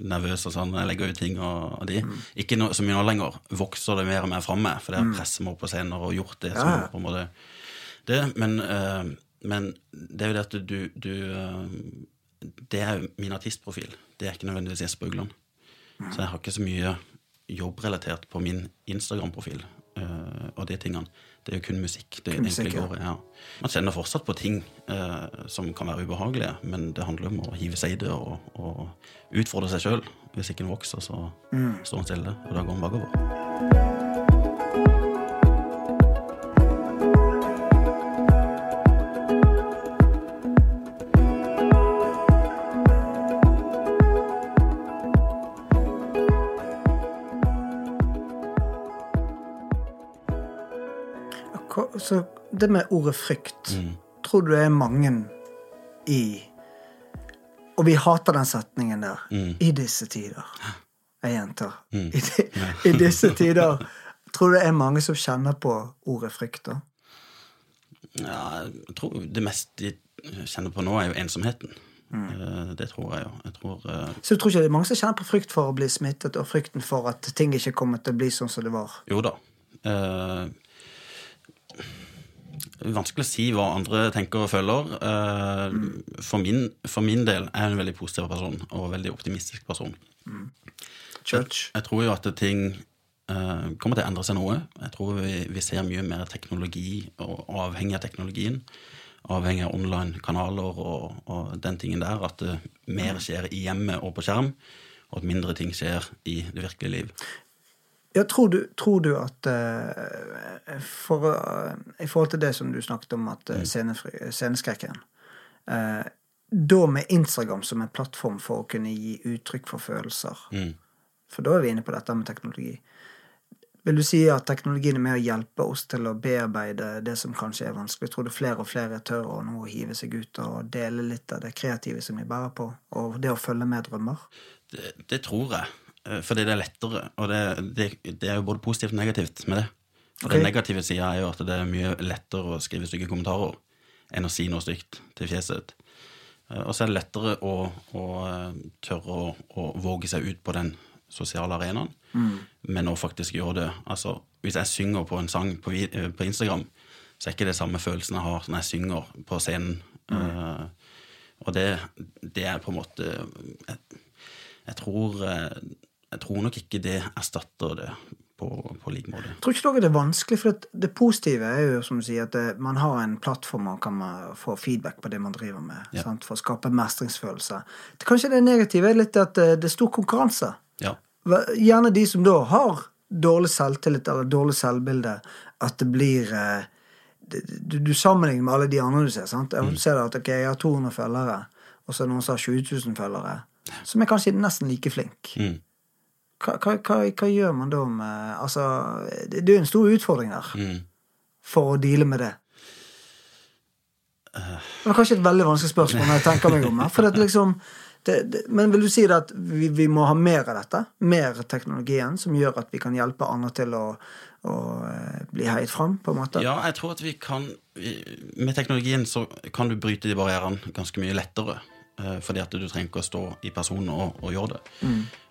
nervøs og sånn jeg legger ut ting og, og de. Mm. Ikke no, så mye nå lenger. Vokser det mer og mer framme, for jeg har presset meg opp på scener og gjort det. som Mhm. På en måte det, men, uh, men det er jo det at du, du uh, Det er jo min artistprofil. Det er ikke nødvendigvis Jesper Ugland. Mm. Så jeg har ikke så mye jobbrelatert på min Instagram-profil uh, og de tingene. Det er jo kun musikk. det Kun egentlig musikk, går ja. Man kjenner fortsatt på ting eh, som kan være ubehagelige, men det handler om å hive seg i det og, og utfordre seg sjøl. Hvis ikke en vokser, så Mm. står en stille, og da går en bakover. Hva- Så det med ordet frykt, Mm. tror du det er mange i Og vi hater den setningen der. Mm. I disse tider. Jeg gjentar. Mm. I, di, I disse tider. Tror du det er mange som kjenner på ordet frykt, da? Ja, jeg tror det meste de kjenner på nå, er jo ensomheten. Mm. Eh, det tror jeg jo. Jeg tror uh... Så du tror ikke det er mange som kjenner på frykt for å bli smittet, og frykten for at ting ikke kommer til å bli sånn som det var? Jo da. Eh, vanskelig å si hva andre tenker og føler. Eh, for, min, for min del er jeg en veldig positiv person og en veldig optimistisk person. Church. Jeg tror jo at ting uh, kommer til å endre seg noe. Jeg tror vi, vi ser mye mer teknologi, og avhengig av teknologien. Avhengig av online-kanaler og, og den tingen der. At det mer skjer i hjemmet og på skjerm, og at mindre ting skjer i det virkelige liv. Ja, tror du, tror du at uh, for, uh, I forhold til det som du snakket om, at uh, sceneskrekken uh, da med Instagram som en plattform for å kunne gi uttrykk for følelser. Mm. For da er vi inne på dette med teknologi. Vil du si at teknologien er med å hjelpe oss til å bearbeide det som kanskje er vanskelig? Tror du flere og flere tør å nå hive seg ut og dele litt av det kreative som de bærer på, og det å følge med drømmer? Det, det tror jeg. Eh, Fordi det er lettere. Og det, det, det er jo både positivt og negativt med det. For okay. Den negative sida er jo at det er mye lettere å skrive stygge kommentarer enn å si noe stygt til fjeset. Eh, Og så er det lettere å, å eh, tørre å, å våge seg ut på den sosiale arenaen, men å faktisk gjøre det. Altså, hvis jeg synger på en sang på, på Instagram, så er ikke det samme følelsen jeg har når jeg synger på scenen. Eh, og det, det er på en måte jeg, jeg, tror, eh, jeg tror nok ikke det erstatter det på, på lik måte. Tror ikke dere det er vanskelig, for det, det positive er jo som du sier, at det, man har en plattform man kan eh, få feedback på det man driver med, Ja. sant? for å skape mestringsfølelse. Det, kanskje det negative er litt at eh, det er stor konkurranse. Ja. Gjerne de som da har dårlig selvtillit eller dårlig selvbilde, at det blir eh, du, du sammenligner med alle de andre du ser. sant? Mm. Jeg ser at okay, jeg har 200 følgere, og så er det noen som har 20 000 følgere, som er kanskje nesten like flink. Mm. Hva, hva, hva, hva gjør man da med Altså, det, det er en stor utfordring der Mm. for å deale med det. Det var kanskje et veldig vanskelig spørsmål når jeg tenker meg om det, liksom, det, det, men vil du si det at vi, vi må ha mer av dette? Mer teknologien som gjør at vi kan hjelpe andre til å, å eh, bli heiet fram, på en måte? ja, jeg tror at vi kan Med teknologien så kan du bryte de barrierene ganske mye lettere. eh, Fordi at du trenger ikke å stå i personen og, og gjøre det.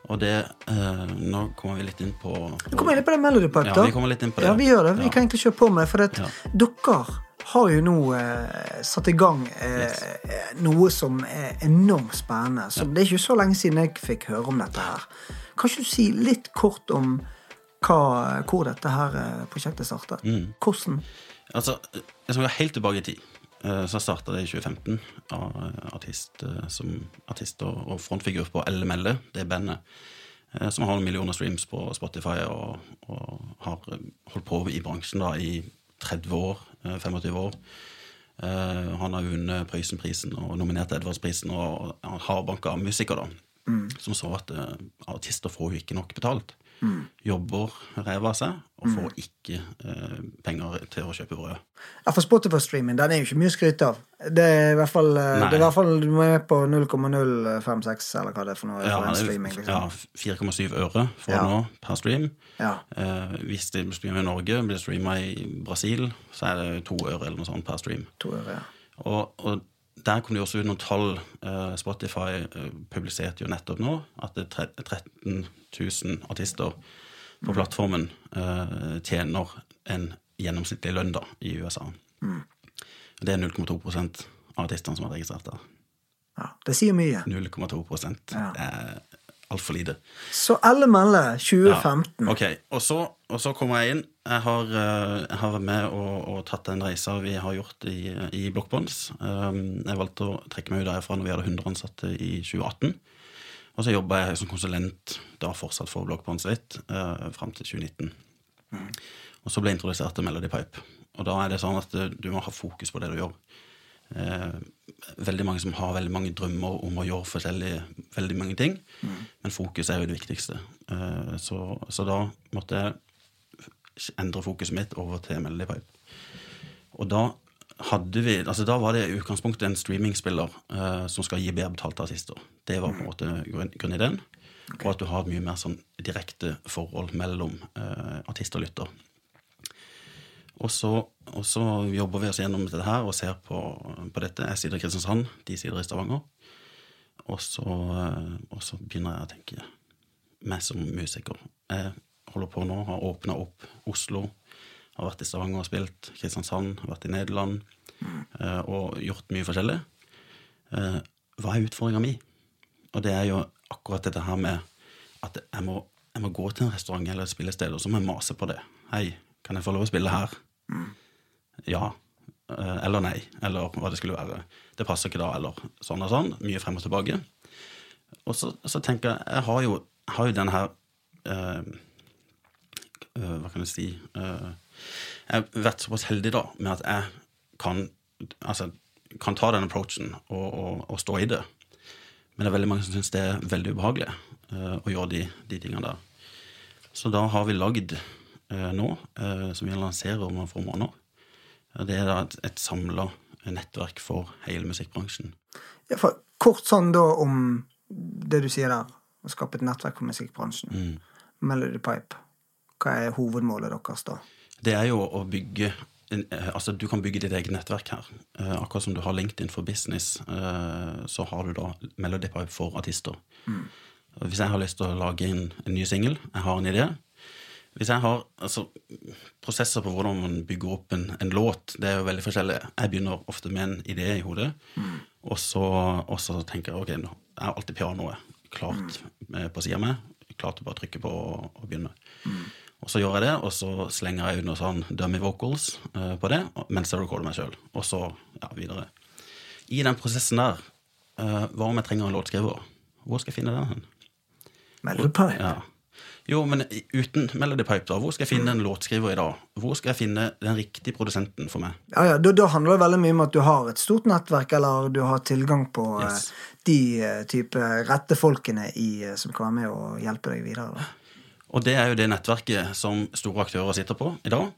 Og det eh, Nå kommer vi litt inn på, Vi kommer inn på det Melody Pipe, Ja, vi kommer litt inn på det. Ja, vi gjør det. Vi Ja. kan egentlig kjøre på med det. For at Ja. dere har jo nå eh, satt i gang eh, yes. noe som er enormt spennende. Så Det er ikke så lenge siden jeg fikk høre om dette her. Kan ikke du si litt kort om hva, hvor dette her eh, prosjektet startet? Mm. Hvordan? Altså, jeg skal helt tilbake i tid. Eh, Så starta det i 2015 av eh, artist, eh, som artist og frontfigur på Elle Melle, det bandet. eh, Som har millioner streams på Spotify og, og har holdt på i bransjen da i 30 år, eh, 25 år. Han har vunnet Prøysenprisen og nominert Edvardsprisen og har banka musikere, da. Som så at artister får jo ikke nok betalt. Jobber ræva av seg og får ikke eh, penger til å kjøpe brød. Ja, for Spotify-streaming den er jo ikke mye å skryte av. Det er i hvert fall, eh, Nei. det er i hvert fall du må være på 0,056 eller hva det er for noe. Ja, for streaming, ja, liksom. 4,7 øre for Ja. nå per stream. Ja. Eh, hvis det blir streamet i Norge, blir det streama i Brasil, så er det to øre eller noe sånt per stream. To øre, ja. Og, og der kom det også ut noen tall. Eh, Spotify eh, publiserte jo nettopp nå at det er tre- 13 000 artister på plattformen eh, tjener en gjennomsnittlig lønn da, i USA. Det er 0,2% av artistene som har registrert der. ja. Det sier mye. 0,2 Ja. Altfor lite. Så alle melder 2015. Ja, ok, og så, og så kommer jeg inn. Jeg har, eh, jeg har vært med og, og tatt den reisa vi har gjort i, i Blokkbånds. Um, jeg valgte å trekke meg ut derfra når vi hadde 100 ansatte i 2018. Og så jobba jeg som konsulent da fortsatt for Blokkbånds litt uh, fram til 2019. Og så ble jeg introdusert til Melody Pipe. Og da er det sånn at eh, du må ha fokus på det du gjør. Eh, veldig mange som har veldig mange drømmer om å gjøre forskjellige, veldig mange ting. Men fokus er jo det viktigste. Eh, så, så da måtte jeg endre fokuset mitt over til Melody Pipe. Og da hadde vi, altså da var det i utgangspunktet en streamingspiller eh, som skal gi bedre betalte artister. Det var på en måte grunn, grunnideen. Og at du har et mye mer sånn direkte forhold mellom eh, artist og lytter. Og så, og så jobber vi oss gjennom dette her og ser på, på dette. Jeg sitter i Kristiansand, de sitter i Stavanger. Og så, og så begynner jeg å tenke meg som musiker. Jeg holder på nå, har åpna opp Oslo, har vært i Stavanger og spilt, Kristiansand, har vært i Nederland eh, og gjort mye forskjellig. Eh, Hva er utfordringa mi? Og det er jo akkurat dette her med at jeg må, jeg må gå til en restaurant eller et spillested, og så må jeg mase på det. Hei, kan jeg få lov å spille her? Ja. eh, Eller nei. Eller hva det skulle være. Det passer ikke da, eller sånn og sånn. Mye frem og tilbake. Og så, så tenker jeg Jeg har jo, har jo den her eh, eh, Hva kan jeg si eh, Jeg har vært såpass heldig da med at jeg kan Altså, kan ta den approachen og, og, og stå i det. Men det er veldig mange som syns det er veldig ubehagelig eh, å gjøre de, de tingene der. Så da har vi lagd nå, eh, som vi lanserer om noen få måneder, eh, det er da et, et samla nettverk for hele musikkbransjen. Ja, for kort sånn da om det du sier der, å skape et nettverk for musikkbransjen. Mm. Melody Pipe. Hva er hovedmålet deres da? Det er jo å bygge eh, Altså, du kan bygge ditt eget nettverk her. Eh, akkurat som du har LinkedIn for business, eh, så har du da Melody Pipe for artister. Mm. Hvis jeg har lyst til å lage en, en ny singel, jeg har en idé Hvis jeg har altså, prosesser på hvordan man bygger opp en, en låt, det er jo veldig forskjellig. Jeg begynner ofte med en idé i hodet, og, så, og så tenker jeg ok, nå er alltid pianoet klart mm. på sida mi. Klart å bare trykke på og, og begynne. Og så gjør jeg det, og så slenger jeg ut noen sånn dummy vocals uh, på det mens jeg recorder meg sjøl. Og så ja, videre. I den prosessen der, uh, hva om jeg trenger en låtskriver? Hvor skal jeg finne den hen? Melody Pipe? Ja. Jo, men uten Melody Pipe, da, hvor skal jeg finne en låtskriver i dag? Hvor skal jeg finne den riktige produsenten for meg? Ja, ja, da, da handler det veldig mye om at du har et stort nettverk, eller du har tilgang på eh, Yes. de eh, type rette folkene i, eh, som kan være med og hjelpe deg videre. Da. Og det er jo det nettverket som store aktører sitter på i dag.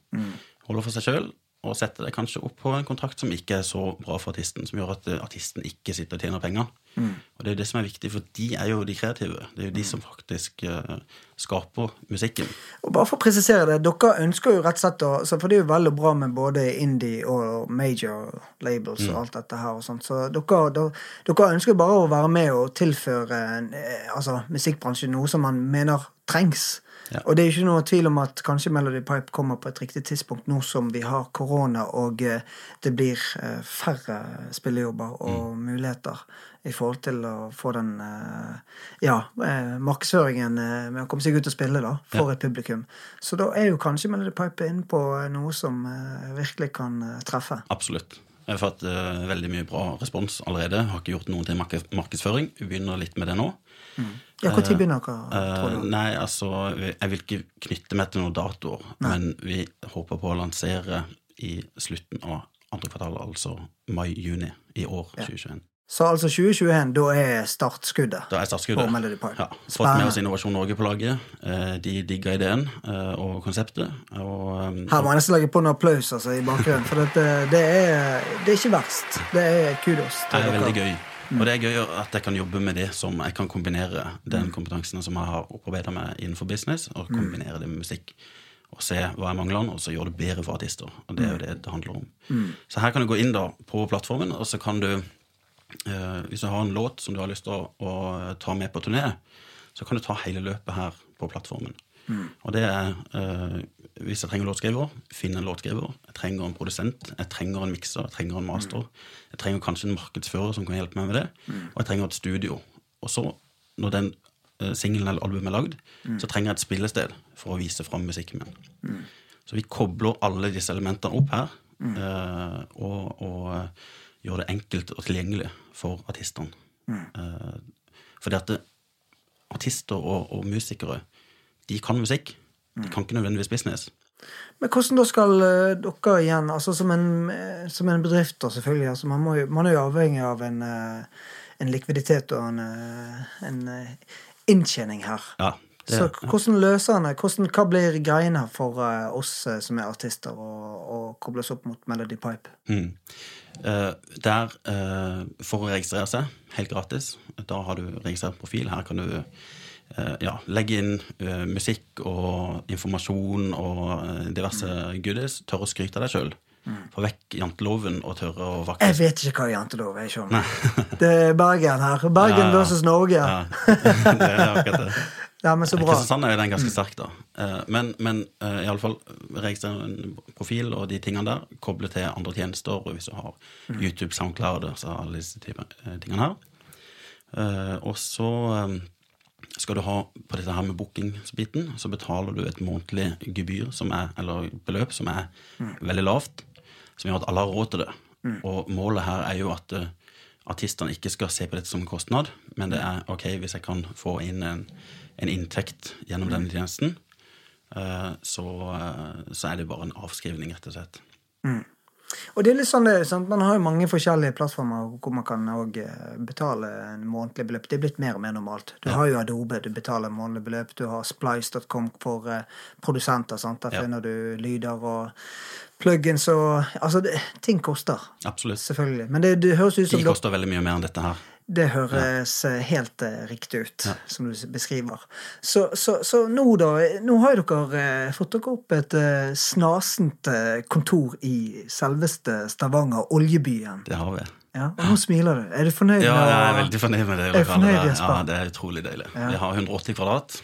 Holder for seg sjøl og setter det kanskje opp på en kontrakt som ikke er så bra for artisten, som gjør at eh, artisten ikke sitter og tjener penger. Og det er jo det som er viktig, for de er jo de kreative. Det er jo de som faktisk uh, skaper musikken. Og bare for å presisere det, dere ønsker jo rett og slett å så For det er jo veldig bra med både indie og major labels og alt dette her og sånt, så dere, dere, dere ønsker bare å være med og tilføre eh, altså, musikkbransjen noe som man mener trengs. Ja. Og det er ikke noe tvil om at kanskje Melody Pipe kommer på et riktig tidspunkt nå som vi har korona og eh, det blir eh, færre spillejobber og muligheter i forhold til å få den eh, ja, markedsføringen med å komme seg ut og spille da, for et publikum. Så da er jo kanskje Melody Pipe inne på noe som virkelig kan treffe. Absolutt. Jeg har fått veldig mye bra respons allerede. Har ikke gjort noe til markedsføring. Begynner litt med det nå. Ja, Når begynner dere, tror Eh, du? nei, altså, jeg vil ikke knytte meg til noen datoer, men vi håper på å lansere i slutten av andre kvartal, altså mai-juni i år 2021. Så altså 2021, da er startskuddet. Da er startskuddet. På Melody Park. Ja, fått med oss Innovasjon Norge på laget. Eh, De digga ideen eh, og konseptet. Og, eh, Her må jeg nesten legge på en applaus altså, i bakgrunnen, for dette, det, er, det er ikke verst. Det er kudos det er veldig gøy. Og det er gøy at jeg kan jobbe med det som jeg kan kombinere den kompetansen som jeg har opparbeida meg innenfor business, og kombinere det med musikk. Og se hva jeg mangler, og så gjøre det bedre for artister. Og det er jo det det handler om. Så her kan du gå inn da på plattformen, og så kan du eh, Hvis du har en låt som du har lyst til å, å ta med på turné, så kan du ta hele løpet her på plattformen. Og det er eh, Hvis jeg trenger låtskriver, finn en låtskriver. Jeg trenger en produsent, jeg trenger en mikser, jeg trenger en master. Jeg trenger kanskje en markedsfører som kan hjelpe meg med det. Og jeg trenger et studio. Og så, når den eh, singelen eller albumet er lagd, så trenger jeg et spillested for å vise fram musikken min. Så vi kobler alle disse elementene opp her, eh, og, og eh, gjør det enkelt og tilgjengelig for artistene. Eh, fordi at det, artister og, og musikere, de kan musikk. De kan ikke nødvendigvis business. Men hvordan da skal eh, dere igjen, altså som en, eh, som en bedrift da selvfølgelig, altså man, jo, man er jo avhengig av en, eh, en likviditet og en, en inntjening her. Ja, det, Så hvordan løser han det? Hva blir greiene for oss som er artister, å kobles opp mot Melody Pipe? Mm. Der, for å registrere seg, helt gratis, da har du registrert profil. Her kan du ja, legge inn uh, musikk og informasjon og uh, diverse goodies. Tørre å skryte av deg sjøl. Få vekk janteloven og tørre å Jeg vet ikke hva jantelov er. Ikke. Det er Bergen her. Bergen Ja, versus Norge. Ja, det er akkurat det. Ja, men så bra. Kristiansand er jo den ganske sterk, da. Eh, Men, men iallfall i alle fall registrere en profil og de tingene der. Koble til andre tjenester, og hvis du har YouTube, SoundCloud, og alle disse eh, tingene her. Eh, Og så eh, skal du ha på dette her med bookingsbiten, så betaler du et månedlig gebyr, som er, eller beløp, som er veldig lavt, som gjør at alle har råd til det. Og målet her er jo at uh, artistene ikke skal se på dette som en kostnad, men det er ok, hvis jeg kan få inn en, en inntekt gjennom denne tjenesten, uh, så, uh, så er det bare en avskrivning, rett og slett. Og det er litt sånn det, sant? Man har jo mange forskjellige plattformer hvor man kan òg betale en månedlig beløp. Det er blitt mer og mer normalt. Du har jo Adobe, du betaler månedlig beløp. Du har Splice.com for uh, produsenter. sant? Der Ja. finner du lyder og plugins og Altså, det, ting koster. Absolutt. Selvfølgelig. Men det, det høres ut som De koster veldig mye mer enn dette her. Det høres ja. helt eh, riktig ut, som du beskriver. Så, så, så nå, da Nå har dere eh, fått dere opp et eh, snasent eh, kontor i selveste Stavanger, oljebyen. Det har vi. Ja, og nå smiler du. Er du fornøyd? Ja, jeg er veldig fornøyd med det. Er du fornøyd, det. Ja, det er utrolig deilig. Ja. Vi har 180 kvadrat.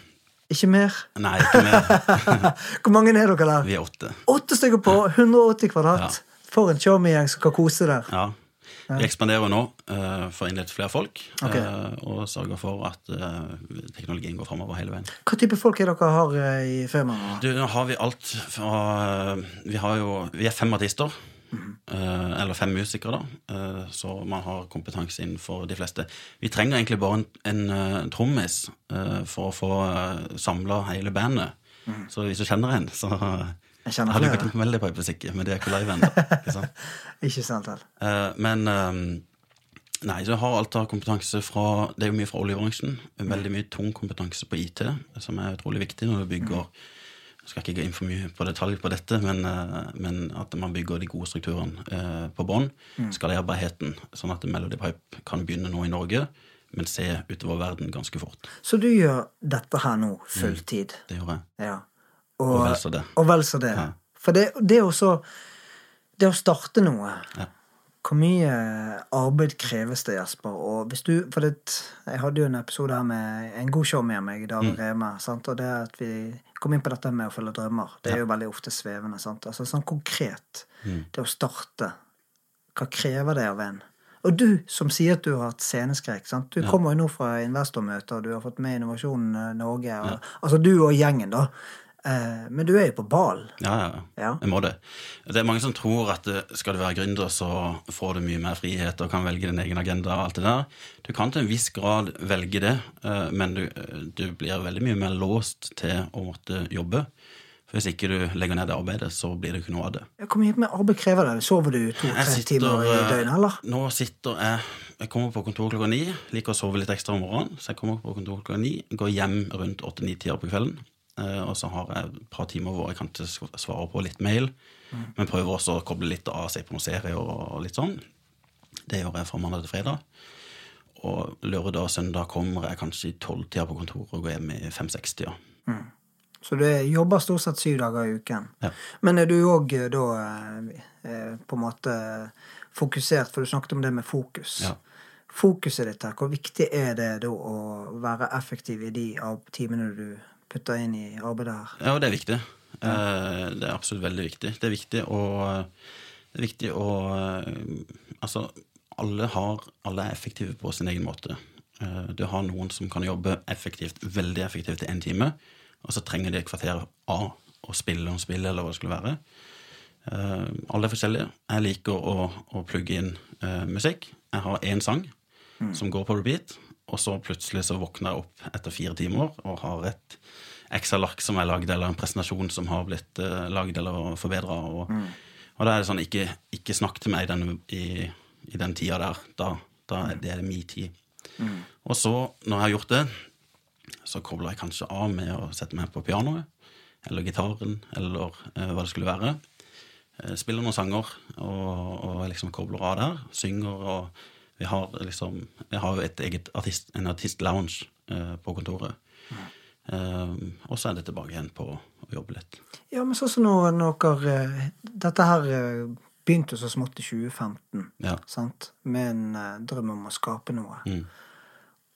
Ikke mer? Nei, ikke mer. Hvor mange er dere der? Vi er åtte. Åtte stykker på 180 kvadrat. For en charming-gjeng som kan kose der. Ja. Vi ekspanderer nå uh, for å innlede flere folk okay. eh, og sørger for at eh, teknologien går framover hele veien. Hva type folk er dere har i firmaet? Du, nå har vi alt fra Vi har jo Vi er fem artister. Mm eh, eller fem musikere, da. så man har kompetanse innenfor de fleste. Vi trenger egentlig bare en, en, en trommis for å få samla hele bandet. Så hvis du kjenner en, så. Jeg kjenner har jo en veldig på musikk, men det er ikke live ennå. ikke sant? Ikke sant vel? Eh, men um, Nei, så jeg har alt av kompetanse fra Det er jo mye fra oljebransjen. Veldig mye tung kompetanse på IT, som er utrolig viktig når du bygger Jeg skal ikke gå inn for mye på detalj på dette, men, eh, men at man bygger de gode strukturene eh, på bånn. Skalerbarheten, sånn at Melody Pipe kan begynne nå i Norge, men se utover verden ganske fort. Så du gjør dette her nå fulltid? Det gjør jeg. Ja. Og vel så det. Og vel så det. Ja. For det, det også Det å starte noe Ja. Hvor mye arbeid kreves det, Jesper? Og hvis du, for det, Jeg hadde jo en episode her med en god show med meg, David Mm. Reme. Sant? Og det at vi kom inn på dette med å følge drømmer. Det er jo veldig ofte svevende. Sant? Altså Sånn konkret. Mm. Det å starte. Hva krever det av en? Og du som sier at du har hatt sceneskrekk. Sant? Du kommer jo nå fra investormøter, og du har fått med Innovasjon Norge. Og, Altså du og gjengen, da. Eh, men du er jo på ball. Ja, ja, ja. Jeg må det. Det er mange som tror at eh, skal du være gründer, så får du mye mer frihet og kan velge din egen agenda og alt det der. Du kan til en viss grad velge det, eh, men du, du blir veldig mye mer låst til å måtte jobbe. For hvis ikke du legger ned det arbeidet, så blir det ikke noe av det. Hvor mye arbeid krever det? Sover du to-tre timer i døgnet, eller? Nå sitter jeg Jeg kommer på kontor klokka ni. Liker å sove litt ekstra om morgenen. Så jeg kommer på kontor klokka ni, går hjem rundt åtte-ni-tider på kvelden. Eh, Og så har jeg et par timer hvor jeg kan svare på litt mail. Men prøver også å koble litt av, seg på noen serier og litt sånn. Det gjør jeg fra mandag til fredag. Og lørdag og søndag kommer jeg kanskje i tolvtida på kontoret og går hjem i fem-seks-tida. Så du jobber stort sett syv dager i uken. Ja. Men er du òg da eh, eh, på en måte fokusert, for du snakket om det med fokus. Ja. Fokuset ditt her, hvor viktig er det da å være effektiv i de av timene du putter inn i arbeidet her? Ja, og det er viktig. Ja. Det er absolutt veldig viktig. Det er viktig å, det er viktig å eh, Altså, alle, har, alle er effektive på sin egen måte. Eh, Du har noen som kan jobbe effektivt, veldig effektivt i én time, og så trenger de et kvarter av å spille og spille, eller hva det skulle være. Eh, alle er forskjellige. Jeg liker å, å plugge inn eh, musikk. Jeg har én sang som går på repeat, og så plutselig så våkner jeg opp etter fire timer og har et Excel-ark som er lagd, eller en presentasjon som har blitt uh, lagd eller forbedra. Og, og da er det sånn ikke, ikke snakk til meg i den, i, i den tida der. Da, da er det min tid. Og så, når jeg har gjort det, så kobler jeg kanskje av med å sette meg på pianoet, eller gitaren, eller uh, hva det skulle være. Uh, spiller noen sanger, og, og liksom kobler av der. Synger, og vi har liksom Jeg har jo et eget artist, en artist-lounge eh, på kontoret. Um, og så er det tilbake igjen på å jobbe litt. Ja, men sånn som når, når eh, Dette her begynte så smått i 2015, Ja. sant? Med en drøm om å skape noe. Mm.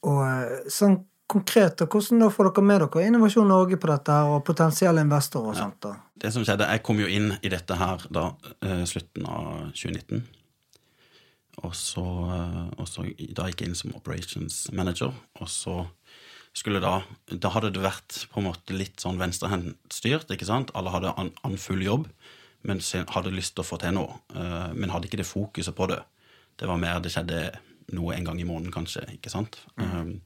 Og sånn konkret, og hvordan da får dere med dere Innovasjon Norge på dette her, og potensielle investorer og sånt? da? Det som skjedde, Jeg kom jo inn i dette her da slutten av 2019. Og så, eh, og så da gikk jeg inn som operations manager. Og så skulle da Da hadde det vært på en måte litt sånn venstrehendtstyrt. ikke sant? Alle hadde an, an full jobb, men hadde lyst til å få til noe. eh, Men hadde ikke det fokuset på det. Det var mer det skjedde noe en gang i måneden, kanskje. ikke sant? Um,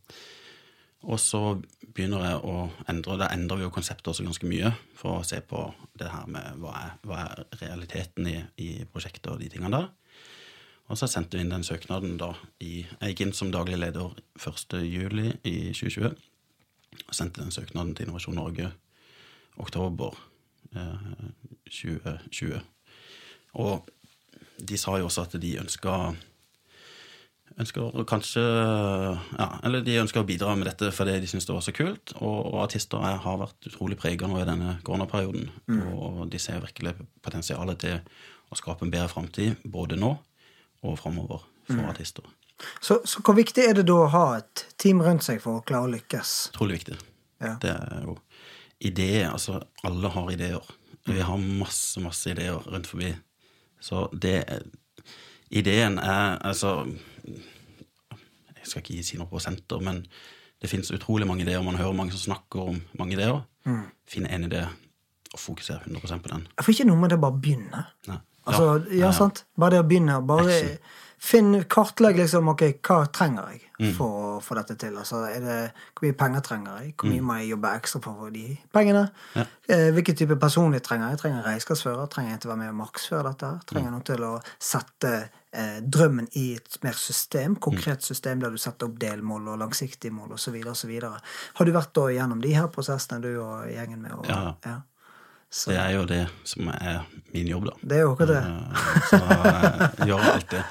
Og så begynner jeg å endre, da endrer vi jo konseptet også ganske mye for å se på det her med hva er, hva er realiteten i, i prosjektet og de tingene der. Og så sendte vi inn den søknaden da i Eigen som daglig leder 1. juli i 2020. Og sendte den søknaden til Innovasjon Norge oktober eh, 2020. Og de sa jo også at de ønska ønsker kanskje ja, Eller de ønsker å bidra med dette fordi de syns det var så kult. Og, og artister er, har vært utrolig prega nå i denne koronaperioden. Og de ser virkelig potensialet til å skape en bedre framtid både nå og framover for artister. Så, så hvor viktig er det da å ha et team rundt seg for å klare å lykkes? Utrolig viktig. Ja. Det er jo ideer. Altså, alle har ideer. Vi har masse, masse ideer rundt forbi. Så det Ideen er altså Jeg skal ikke si noe prosenter, men det finnes utrolig mange ideer. Man hører mange som snakker om mange ideer. Finne én idé og fokusere 100 på den. Får ikke noe med det å bare begynne. Nei. Altså, ja, sant? Bare det å begynne. Bare finn, kartlegg liksom, ok, hva trenger jeg Mm. for å få dette til. Altså, er det, hvor mye penger trenger jeg? Hvor mye Mm. må jeg jobbe ekstra for få de pengene? Eh, hvilken type personlig trenger jeg? Trenger jeg regnskapsfører? Trenger jeg til å være med og markedsføre dette? Trenger jeg Mm. noen til å sette eh, drømmen i et mer system, konkret Mm. system der du setter opp delmål og langsiktige mål osv. Har du vært da gjennom de her prosessene, du og gjengen med? Og, Ja. ja. Så Det er jo det som er min jobb, da. det er jo akkurat det. Eh, Så jeg gjør alt det.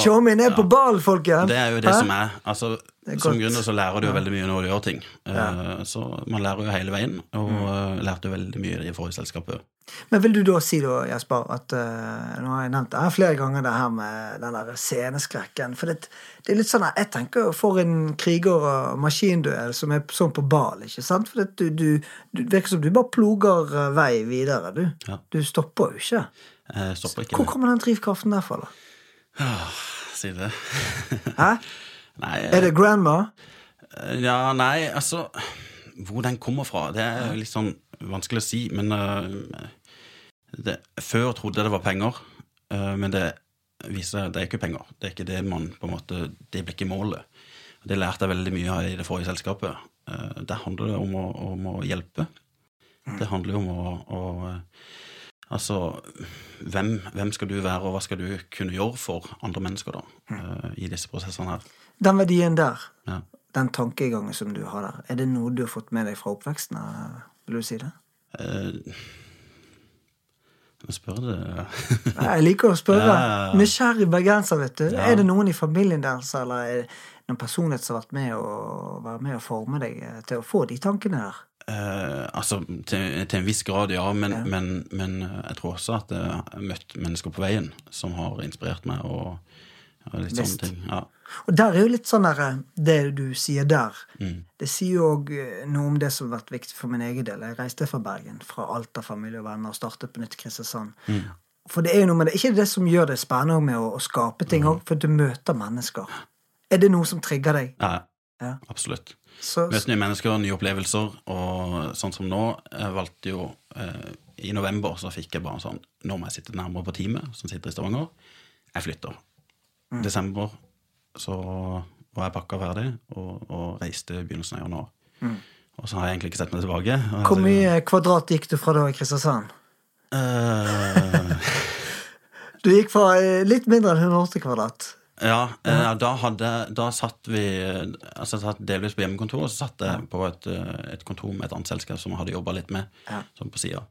Tjommi ned på ball, folkens! Det er jo det Hæ? som er. Altså, er som gründer så lærer du jo veldig mye når du gjør ting. Eh, Så man lærer jo hele veien, og eh, lærte jo veldig mye i det forrige selskapet. Men vil du da si da, Jesper, at uh, Nå har jeg nevnt det her flere ganger, det her med den der sceneskrekken. For det, det er litt sånn jeg tenker for en kriger- og maskinduell som er sånn på bal, ikke sant? For det, du, du, virker som du bare ploger vei videre, du. Ja. Du stopper jo ikke. Stopper ikke. Hvor kommer den drivkraften derfra, da? Si det. Hæ? Nei, Er det grandma? ja, nei, altså Hvor den kommer fra, det er litt sånn vanskelig å si. Men uh, det, før trodde jeg det var penger, uh, men det viser seg det er ikke penger. Det er ikke det man på en måte Det blir ikke målet. Det lærte jeg veldig mye av i det forrige selskapet. Uh, Der handler det om å, om å hjelpe. Det handler jo om å, å eh, Altså, hvem, hvem skal du være, og hva skal du kunne gjøre for andre mennesker, da, mm. i disse prosessene her? Den verdien der, Ja. den tankegangen som du har der, er det noe du har fått med deg fra oppveksten? Vil du si det? Eh, jeg spør det Jeg liker å spørre. Ja. Nysgjerrig bergenser, vet du. Ja. Er det noen i familien deres, eller er det noen personlighet som har vært med å med å forme deg eh, til å få de tankene der? Eh, altså, til, til en viss grad, ja, men, Men, men eh, jeg tror også at jeg har møtt mennesker på veien som har inspirert meg, og, og litt Visst. sånne ting. Ja. Og der er jo litt sånn der, eh, det du sier der, Mm. det sier jo òg noe om det som har vært viktig for min egen del. Jeg reiste fra Bergen, fra Alta, familie og venner, og startet på nytt i Kristiansand. Mm. For det er jo noe med det, ikke det som gjør det spennende med å, å skape ting Mm. for du møter mennesker. Er det noe som trigger deg? ja, Ja. absolutt. Så, Møte nye mennesker, nye opplevelser, og sånn som nå Jeg valgte jo eh, I november så fikk jeg bare sånn Nå må jeg sitte nærmere på teamet som sitter i Stavanger. Jeg flytter. Mm. Desember så var jeg pakka ferdig og, og reiste i begynnelsen av januar. Og så har jeg egentlig ikke sett meg tilbake. Mm. hvor mye kvadrat gikk du fra da i Kristiansand? Uh... Du gikk fra eh, litt mindre enn 180 kvadrat. Ja, eh, da, hadde, da satt vi Altså satt delvis på hjemmekontor, og så satt jeg på et, eh, et kontor med et annet selskap som jeg hadde jobba litt med, Ja. sånn på siden.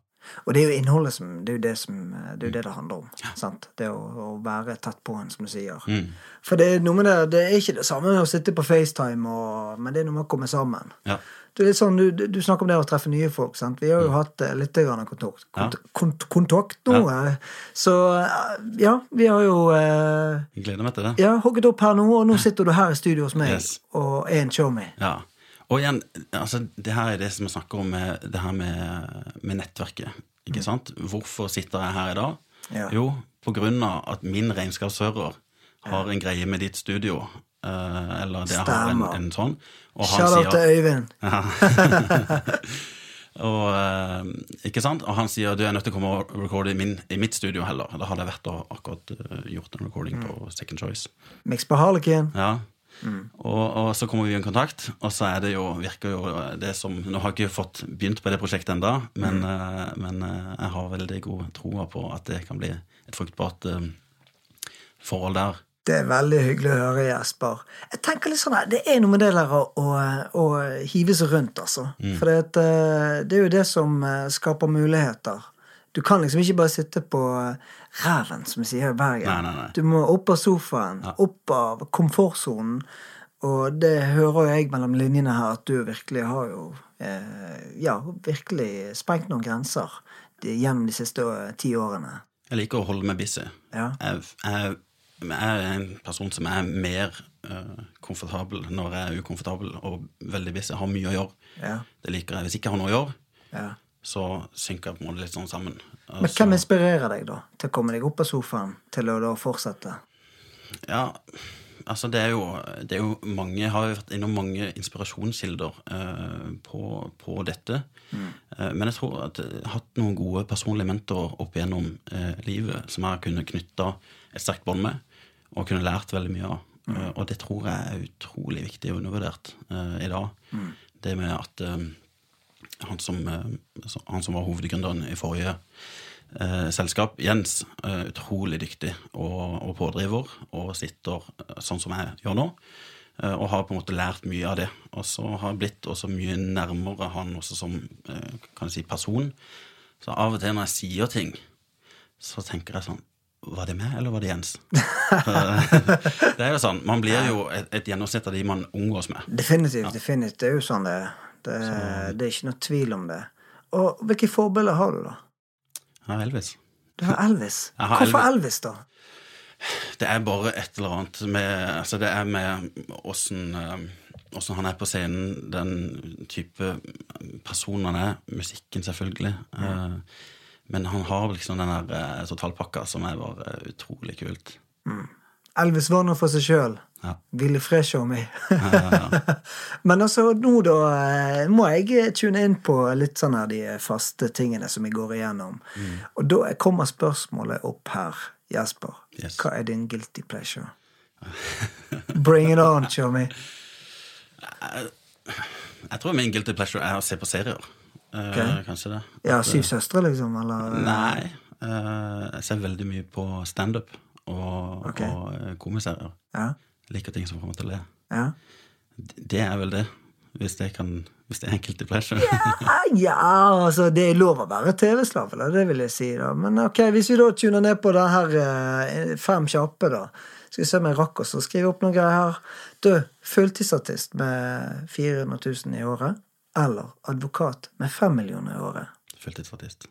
Og det er jo innholdet som Det er jo det, som, det, er jo det, det handler om. Sant? Det å, å være tett på en, som du sier. Mm. For det er noe med det Det er ikke det samme med å sitte på FaceTime, og, men det er noe med å komme sammen. Ja. Det litt sånn, Du, du snakker om det å treffe nye folk. sant? Vi har jo hatt eh, litt kontakt, kont Ja. kont kont kontakt nå. Ja. Så eh, ja, vi har jo eh, Jeg gleder meg til det. ja, hogget opp her nå, og nå sitter du her i studio hos meg Yes. og er en showme. Ja. Og igjen, altså, det her er det som jeg snakker om det her med, med nettverket. Ikke sant? Hvorfor sitter jeg her i dag? Mm. Ja. Jo, på grunn av at min regnskapsfører har en greie med ditt studio. Eh, eller det har en, en sånn. Og han Shout out til Øyvind. og, eh, Ikke sant? Og han sier du er nødt til å komme og recorde i, min, i mitt studio heller. Da hadde jeg vært og akkurat eh, gjort en recording Mm. på Second Choice. Mix på Harlekin. Ja. Og, og så kommer vi i kontakt, og så er det jo, virker jo det som Nå har jeg ikke fått begynt på det prosjektet ennå, men, eh, men jeg har veldig god troa på at det kan bli et fruktbart forhold der. Det er veldig hyggelig å høre, Jesper. Jeg tenker litt sånn Det er noe med det der å, å, å hive seg rundt, altså. For det, eh, det er jo det som eh, skaper muligheter. Du kan liksom ikke bare sitte på eh, ræven, som vi sier i Bergen. Nei, nei, nei. Du må opp av sofaen, opp av komfortsonen. Og det hører jo jeg mellom linjene her, at du virkelig har jo eh, Ja, virkelig sprengt noen grenser gjennom de siste ti årene. Jeg liker å holde meg busy. Ja. Jeg, jeg, jeg er en person som er mer uh, komfortabel når jeg er ukomfortabel og veldig busy. Har mye å gjøre. Ja. Det liker jeg. Hvis ikke jeg har noe å gjøre, ja. så synker jeg på en måte litt sånn sammen. Men så, hvem inspirerer deg, da, til å komme deg opp av sofaen til å da fortsette? Ja, altså det er jo, det er jo mange Jeg har jo vært innom mange inspirasjonskilder uh, på, på dette. Eh, men jeg tror at jeg har hatt noen gode personlige mentorer opp igjennom eh, livet som jeg har kunnet knytte et sterkt bånd med, og kunne lært veldig mye av. Eh, og det tror jeg er utrolig viktig og undervurdert uh, i dag. Det med at eh, han som, uh, han som var hovedgründeren i forrige uh, selskap, Jens, utrolig dyktig og, og pådriver, og sitter sånn som jeg gjør nå. Og har på en måte lært mye av det. Og så har jeg blitt også mye nærmere han også som kan jeg si, person. Så av og til når jeg sier ting, så tenker jeg sånn Var det meg, eller var det Jens? det er jo sånn. Man blir jo et, et gjennomsnitt av de man omgås med. Definitivt. definitivt. Det er jo sånn det er. Det, det er ikke noe tvil om det. Og hvilke forbilder har du, da? Jeg har Elvis. Du har Elvis. Har Hvorfor Elvis, da? Det er bare et eller annet med Altså, det er med åssen eh, Åssen han er på scenen, den type person han er. Musikken, selvfølgelig. Eh, Men han har liksom den der eh, totalpakka som er bare utrolig kult. Elvis var nå for seg sjøl. Ja. Ville Fresh show meg. Ja, ja, ja. Men altså, nå da eh, må jeg tune inn på litt sånn her de faste tingene som vi går igjennom. Mm. Og da kommer spørsmålet opp her, Jesper. Yes. Hva er din guilty pleasure? Bring it on, show me. Jeg tror min guilty pleasure er å se på serier. Eh, Uh, Kanskje det. Ja, Syv søstre, liksom? Eller? Nei. Uh, jeg ser veldig mye på standup og, okay. og komiserier. Ja. Jeg liker ting som får meg til å le. ja. Det er vel det. Hvis det, kan, hvis det er enkelt i pleasure. Ja, ja, altså det er lov å være TV-slave, det vil jeg si. da. Men ok, hvis vi da tuner ned på det her eh, fem kjappe, da. Skal vi se om jeg rakk å skrive opp noen greier her. Du, fulltidsartist med 400 000 i året. Eller advokat med fem millioner i året. Fulltidsartist.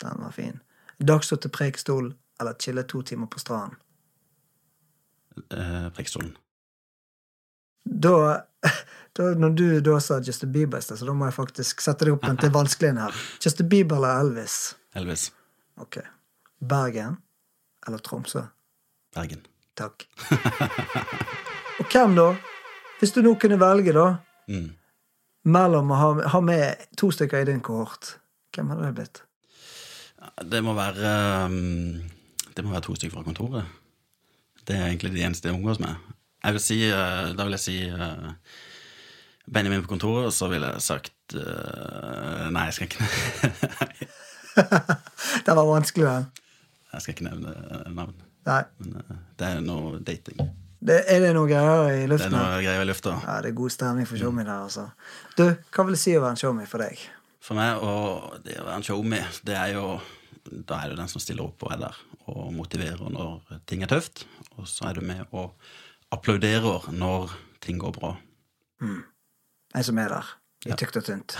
Den var fin. Dagsstå til Preikestolen eller chille to timer på stranden. Eh, Preikestolen. Da, da Når du da sa Justin Bieber, i sted, så da må jeg faktisk sette deg opp den til vanskelig en her. Justin Bieber eller Elvis? Elvis. Ok. Bergen eller Tromsø? Bergen. Takk. Og hvem da? Hvis du nå kunne velge, da, Mm. Mellom å ha, ha med to stykker i din kohort, hvem hadde det blitt? Det må være um, Det må være to stykker fra kontoret. Det er egentlig de eneste jeg omgås med. Jeg vil si, eh, da vil jeg si eh, Benjamin på kontoret, og så ville jeg sagt eh, Nei, jeg skal ikke Den var vanskelig, den. Jeg skal ikke nevne navn. Nei. Men det er noe dating. Det, er det noe greier i luften? Det er noe greier i lufta. Ja, det er god stemning for showme der, altså. Du, hva vil det si å være en showme for deg? For meg, det å være en showme, det er jo Da er du den som stiller opp og er der og motiverer når ting er tøft. Og så er du med og applauderer når ting går bra. En som er der, i tykt og tynt.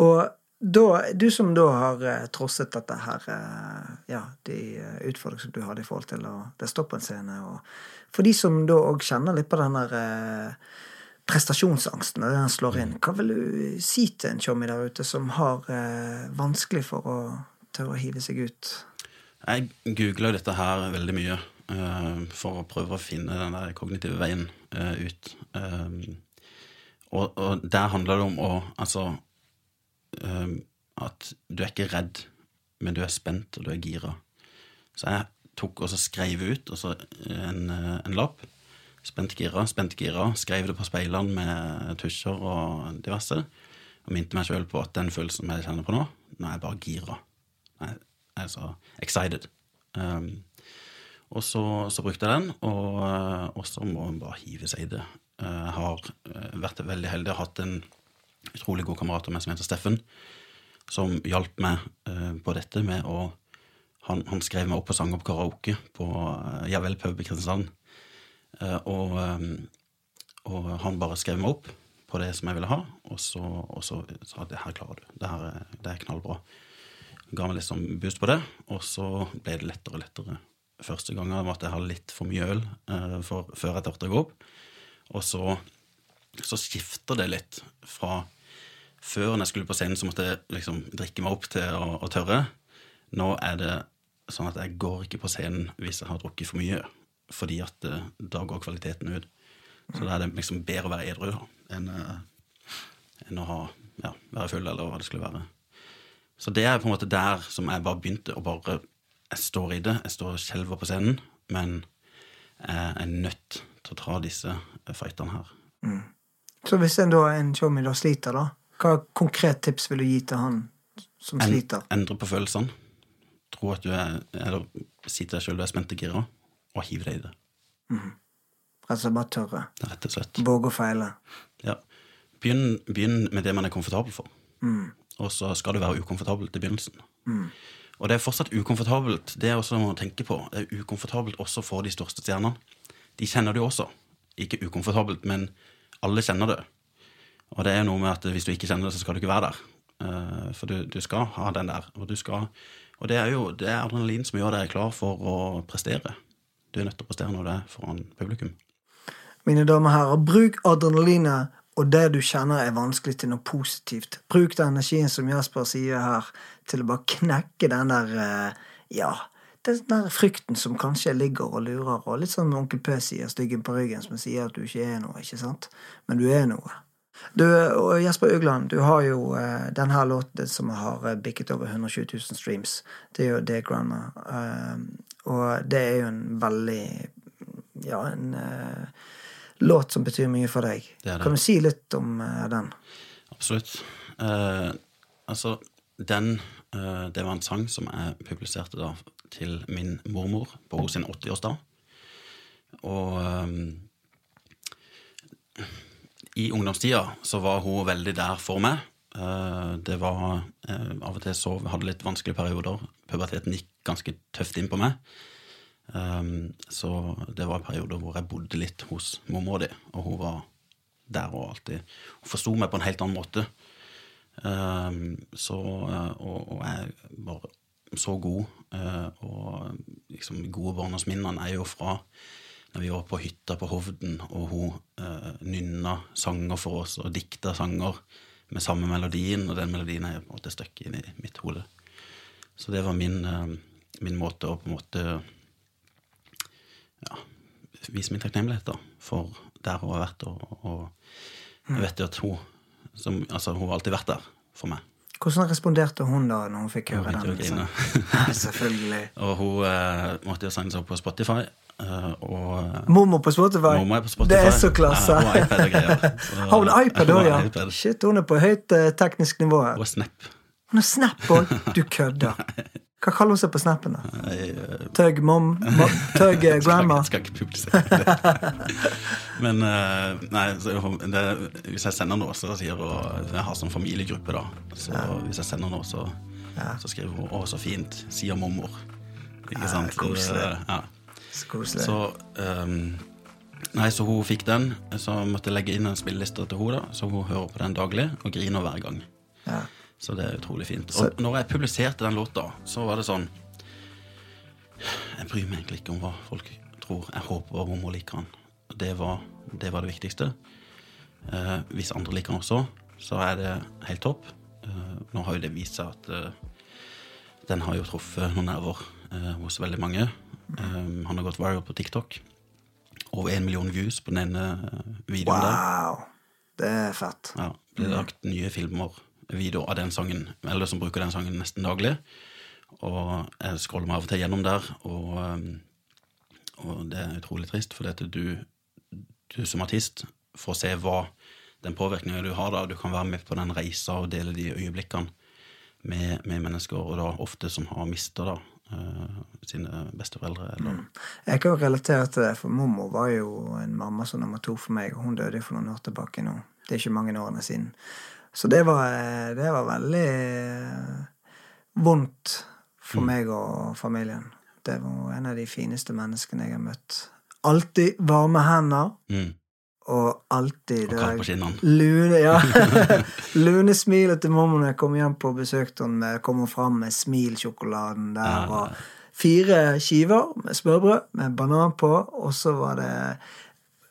Og da, du som da har eh, trosset dette her, eh, ja, de eh, utfordringene som du hadde i forhold til å det stå på en scene, og for de som da òg kjenner litt på den der eh, prestasjonsangsten, når den slår inn, hva vil du si til en tjommi der ute som har eh, vanskelig for å tørre å hive seg ut? Jeg googler dette her veldig mye eh, for å prøve å finne den der kognitive veien ut. Og, der handler det om å Altså at du er ikke redd, men du er spent, og du er gira. Så jeg tok og så skrev ut og så en, eh, en lapp Spent gira, spent gira. Skrev det på speilene med tusjer og diverse. Og minte meg sjøl på at den følelsen jeg kjenner på nå, nå er jeg bare gira. Nei, Jeg er så excited. Um, og så, så brukte jeg den, og, eh, og så må en bare hive seg i det. Eh, Jeg har eh, vært veldig heldig. Har hatt en utrolig god kamerat av meg som heter Steffen, som hjalp meg eh, på dette med å han, han skrev meg opp på sang på karaoke på uh, Javel pub i Kristiansand. Uh, og, um, og han bare skrev meg opp på det som jeg ville ha, og så, og så sa at det her klarer du. Det her er, det er knallbra. Ga meg litt sånn boost på det, og så ble det lettere og lettere. Første gangen var at jeg hadde litt for mye øl uh, for, før jeg turte å gå opp. Og så, så skifter det litt fra før når jeg skulle på scenen, så måtte jeg liksom drikke meg opp til å, å tørre. Nå er det sånn at jeg går ikke på scenen hvis jeg har drukket for mye, fordi at eh, da går kvaliteten ut. Så da er det liksom bedre å være edru enn, eh, enn å ha, ja, være full, eller hva det skulle være. Så det er på en måte der som jeg bare begynte å bare Jeg står i det, jeg står og skjelver på scenen, men jeg er nødt til å ta disse eh, fightene her. Så hvis en da en showmy da sliter, da, hva konkret tips vil du gi til han som En, sliter? endre på følelsene. Tro at du er Eller si til deg sjøl du er spent og gira, og hiv deg i det. Altså bare tørre. Rett og slett. Våge å feile. Ja. Begynn, begynn med det man er komfortabel for. Og så skal du være ukomfortabel til begynnelsen. Og det er fortsatt ukomfortabelt. Det er også noe å tenke på. Det er ukomfortabelt også for de største stjernene. De kjenner det jo også. Ikke ukomfortabelt, men alle kjenner det. Og det er noe med at hvis du ikke kjenner det, så skal du ikke være der. Eh, For du, du skal ha den der. Og, du skal, og det er jo det er adrenalin som gjør deg klar for å prestere. Du er nødt til å prestere når det er foran publikum. Mine damer og herrer, bruk adrenalinet og det du kjenner er vanskelig, til noe positivt. Bruk den energien som Jasper sier her, til å bare knekke den der eh, Ja, den der frykten som kanskje ligger og lurer, og litt sånn onkel P sier, styggen på ryggen, som sier at du ikke er noe, ikke sant? Men du er noe. Du, Jesper Ugland, du har jo denne låten som har eh, bikket over 120 000 streams. Det er jo det Grandma. Eh, og det er jo en veldig Ja, en eh, låt som betyr mye for deg. Det det. Kan du si litt om eh, den? Absolutt. Eh, altså, den eh, Det var en sang som jeg publiserte da til min mormor på hennes 80-årsdag. Og eh, i ungdomstida så var hun veldig der for meg. Eh, det var eh, Av og til så hadde litt vanskelige perioder. Puberteten gikk ganske tøft inn på meg. Um, så det var perioder hvor jeg bodde litt hos mormor di, og hun var der og alltid Hun forsto meg på en helt annen måte. Så, og, og jeg var så god. og liksom gode barndomsminnene er jo fra når vi var på hytta på Hovden, og hun eh, nynna sanger for oss og dikta sanger med samme melodien, og den melodien er på en måte stuck inn i mitt hode. Så det var min, eh, min måte å på en måte ja, vise min takknemlighet da, for der hun har vært. Og, og jeg vet jo at hun som, altså, hun har alltid vært der for meg. Hvordan responderte hun da når hun fikk høre den? liksom? grine. Selvfølgelig. Og hun eh, måtte jo sende seg opp på Spotify. Eh, og Mormor på Spotify. Mormor på Spotify. Det er så klasse. Ja, har iPad og greier. Så- Har hun iPad òg, ja? iPad. Shit, hun er på høyt eh, teknisk nivå. her. Og Snap. Hun har Snap òg! Du kødder. Hva kaller hun seg på Snapen, da? Eh, Tøgg mom? Tøg Tøgg eh, grandma? Skal ikke publisere det. Men eh, nei, det, hvis jeg sender noe, så sier hun Jeg har sånn familiegruppe, da. Så hvis jeg sender noe, så, så skriver hun 'Å, så fint', sier mormor. Ikke Ja, sant? Det- koselig. Ja. Så ehm, Nei, så hun fikk den, så måtte jeg legge inn en spilleliste til henne, så hun hører på den daglig og griner hver gang. Ja. Så det er utrolig fint. Så- når jeg publiserte den låta, så var det sånn Jeg bryr meg egentlig ikke om hva folk tror. Jeg håper bare hun liker den. Det var det, var det viktigste. Eh, hvis andre liker den også, så er det helt topp. Eh, nå har jo det vist seg at eh, den har jo truffet noen nerver eh, hos veldig mange. Eh, han har gått viral på TikTok. Over én million views på den ene videoen videoen der. Wow. Det er fett. Ja, det er lagt nye filmer, videoer av den sangen, eller som bruker den sangen nesten daglig. Og jeg scroller meg av og til gjennom der, og, um, og det er utrolig trist, for du, du som artist får se hva den påvirkningen du har. da, Du kan være med på den reisa og dele de øyeblikkene med, med mennesker, og da ofte som har mista da, eh, sine besteforeldre. Eller, Jeg kan jo relatere til det, for mormor var jo en mamma som nummer to for meg, og hun døde for noen år tilbake nå. Det er ikke mange årene siden. Så det var, eh, det var veldig eh, vondt for meg og familien. Det var en av de fineste menneskene jeg har møtt. Alltid varme hender, Mm. Og alltid på. Lune, ja. Lune smilet til mormor når jeg kom hjem på besøk til henne. med- Kom hun fram med smilsjokoladen der. Ja. Og fire skiver med smørbrød med banan på, og så var det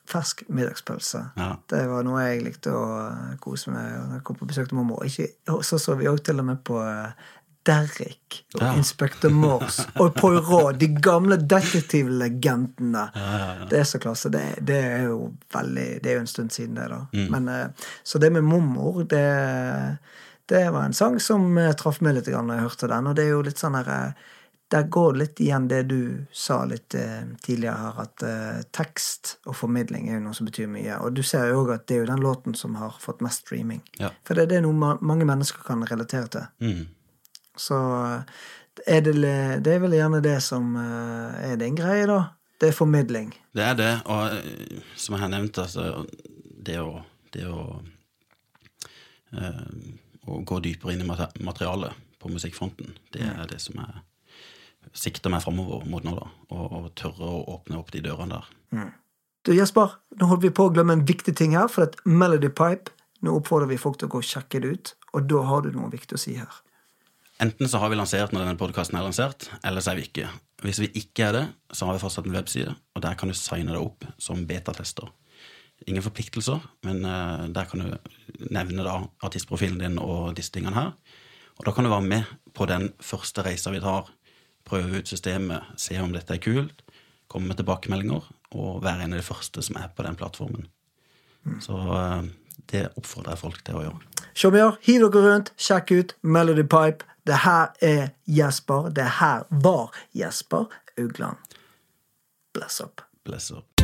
fersk middagspølse. Ja. Det var noe jeg likte å kose med når jeg kom på besøk til mormor. Og så så vi òg til og med på eh, Derrick Ja. Inspector Morse og Poirot, de gamle detektivlegendene. Det er så klasse. Det, det er jo veldig Det er jo en stund siden, det, da. Mm. Men, eh, så det med mormor, det, det var en sang som eh, traff meg litt når jeg hørte den. Og det er jo litt sånn her eh, Der går litt igjen det du sa litt tidligere her, at tekst og formidling er jo noe som betyr mye. Og du ser jo òg at det er jo den låten som har fått mest streaming. Ja. For det, det er noe ma mange mennesker kan relatere til. Mm. Så er det, det er vel gjerne det som eh, er din greie, da. Det er formidling. Det er det, og eh, som jeg har nevnt, altså, det å, det å, eh, å gå dypere inn i materialet på musikkfronten, det er det som jeg sikter meg framover mot nå, da. Og, og tørre å åpne opp de dørene der. Du Jesper, nå holdt vi på å glemme en viktig ting her, for at Melody Pipe Nå oppfordrer vi folk til å gå og sjekke det ut, og da har du noe viktig å si her. Enten så har vi lansert når denne podkasten er lansert, eller så er vi ikke. Hvis vi ikke er det, så har vi fortsatt en webside, og der kan du signe deg opp som betatester. Ingen forpliktelser, men eh, der kan du nevne da artistprofilen din og disse tingene her. Og da kan du være med på den første reisa vi tar, prøve ut systemet, se om dette er kult, komme med tilbakemeldinger, og være en av de første som er på den plattformen. Så eh, det oppfordrer jeg folk til å gjøre. Sjåmør, hiv dere rundt, sjekk ut Melody Pipe. Det her er Jesper. Det her var Jesper Augland. Bless up. Bless up.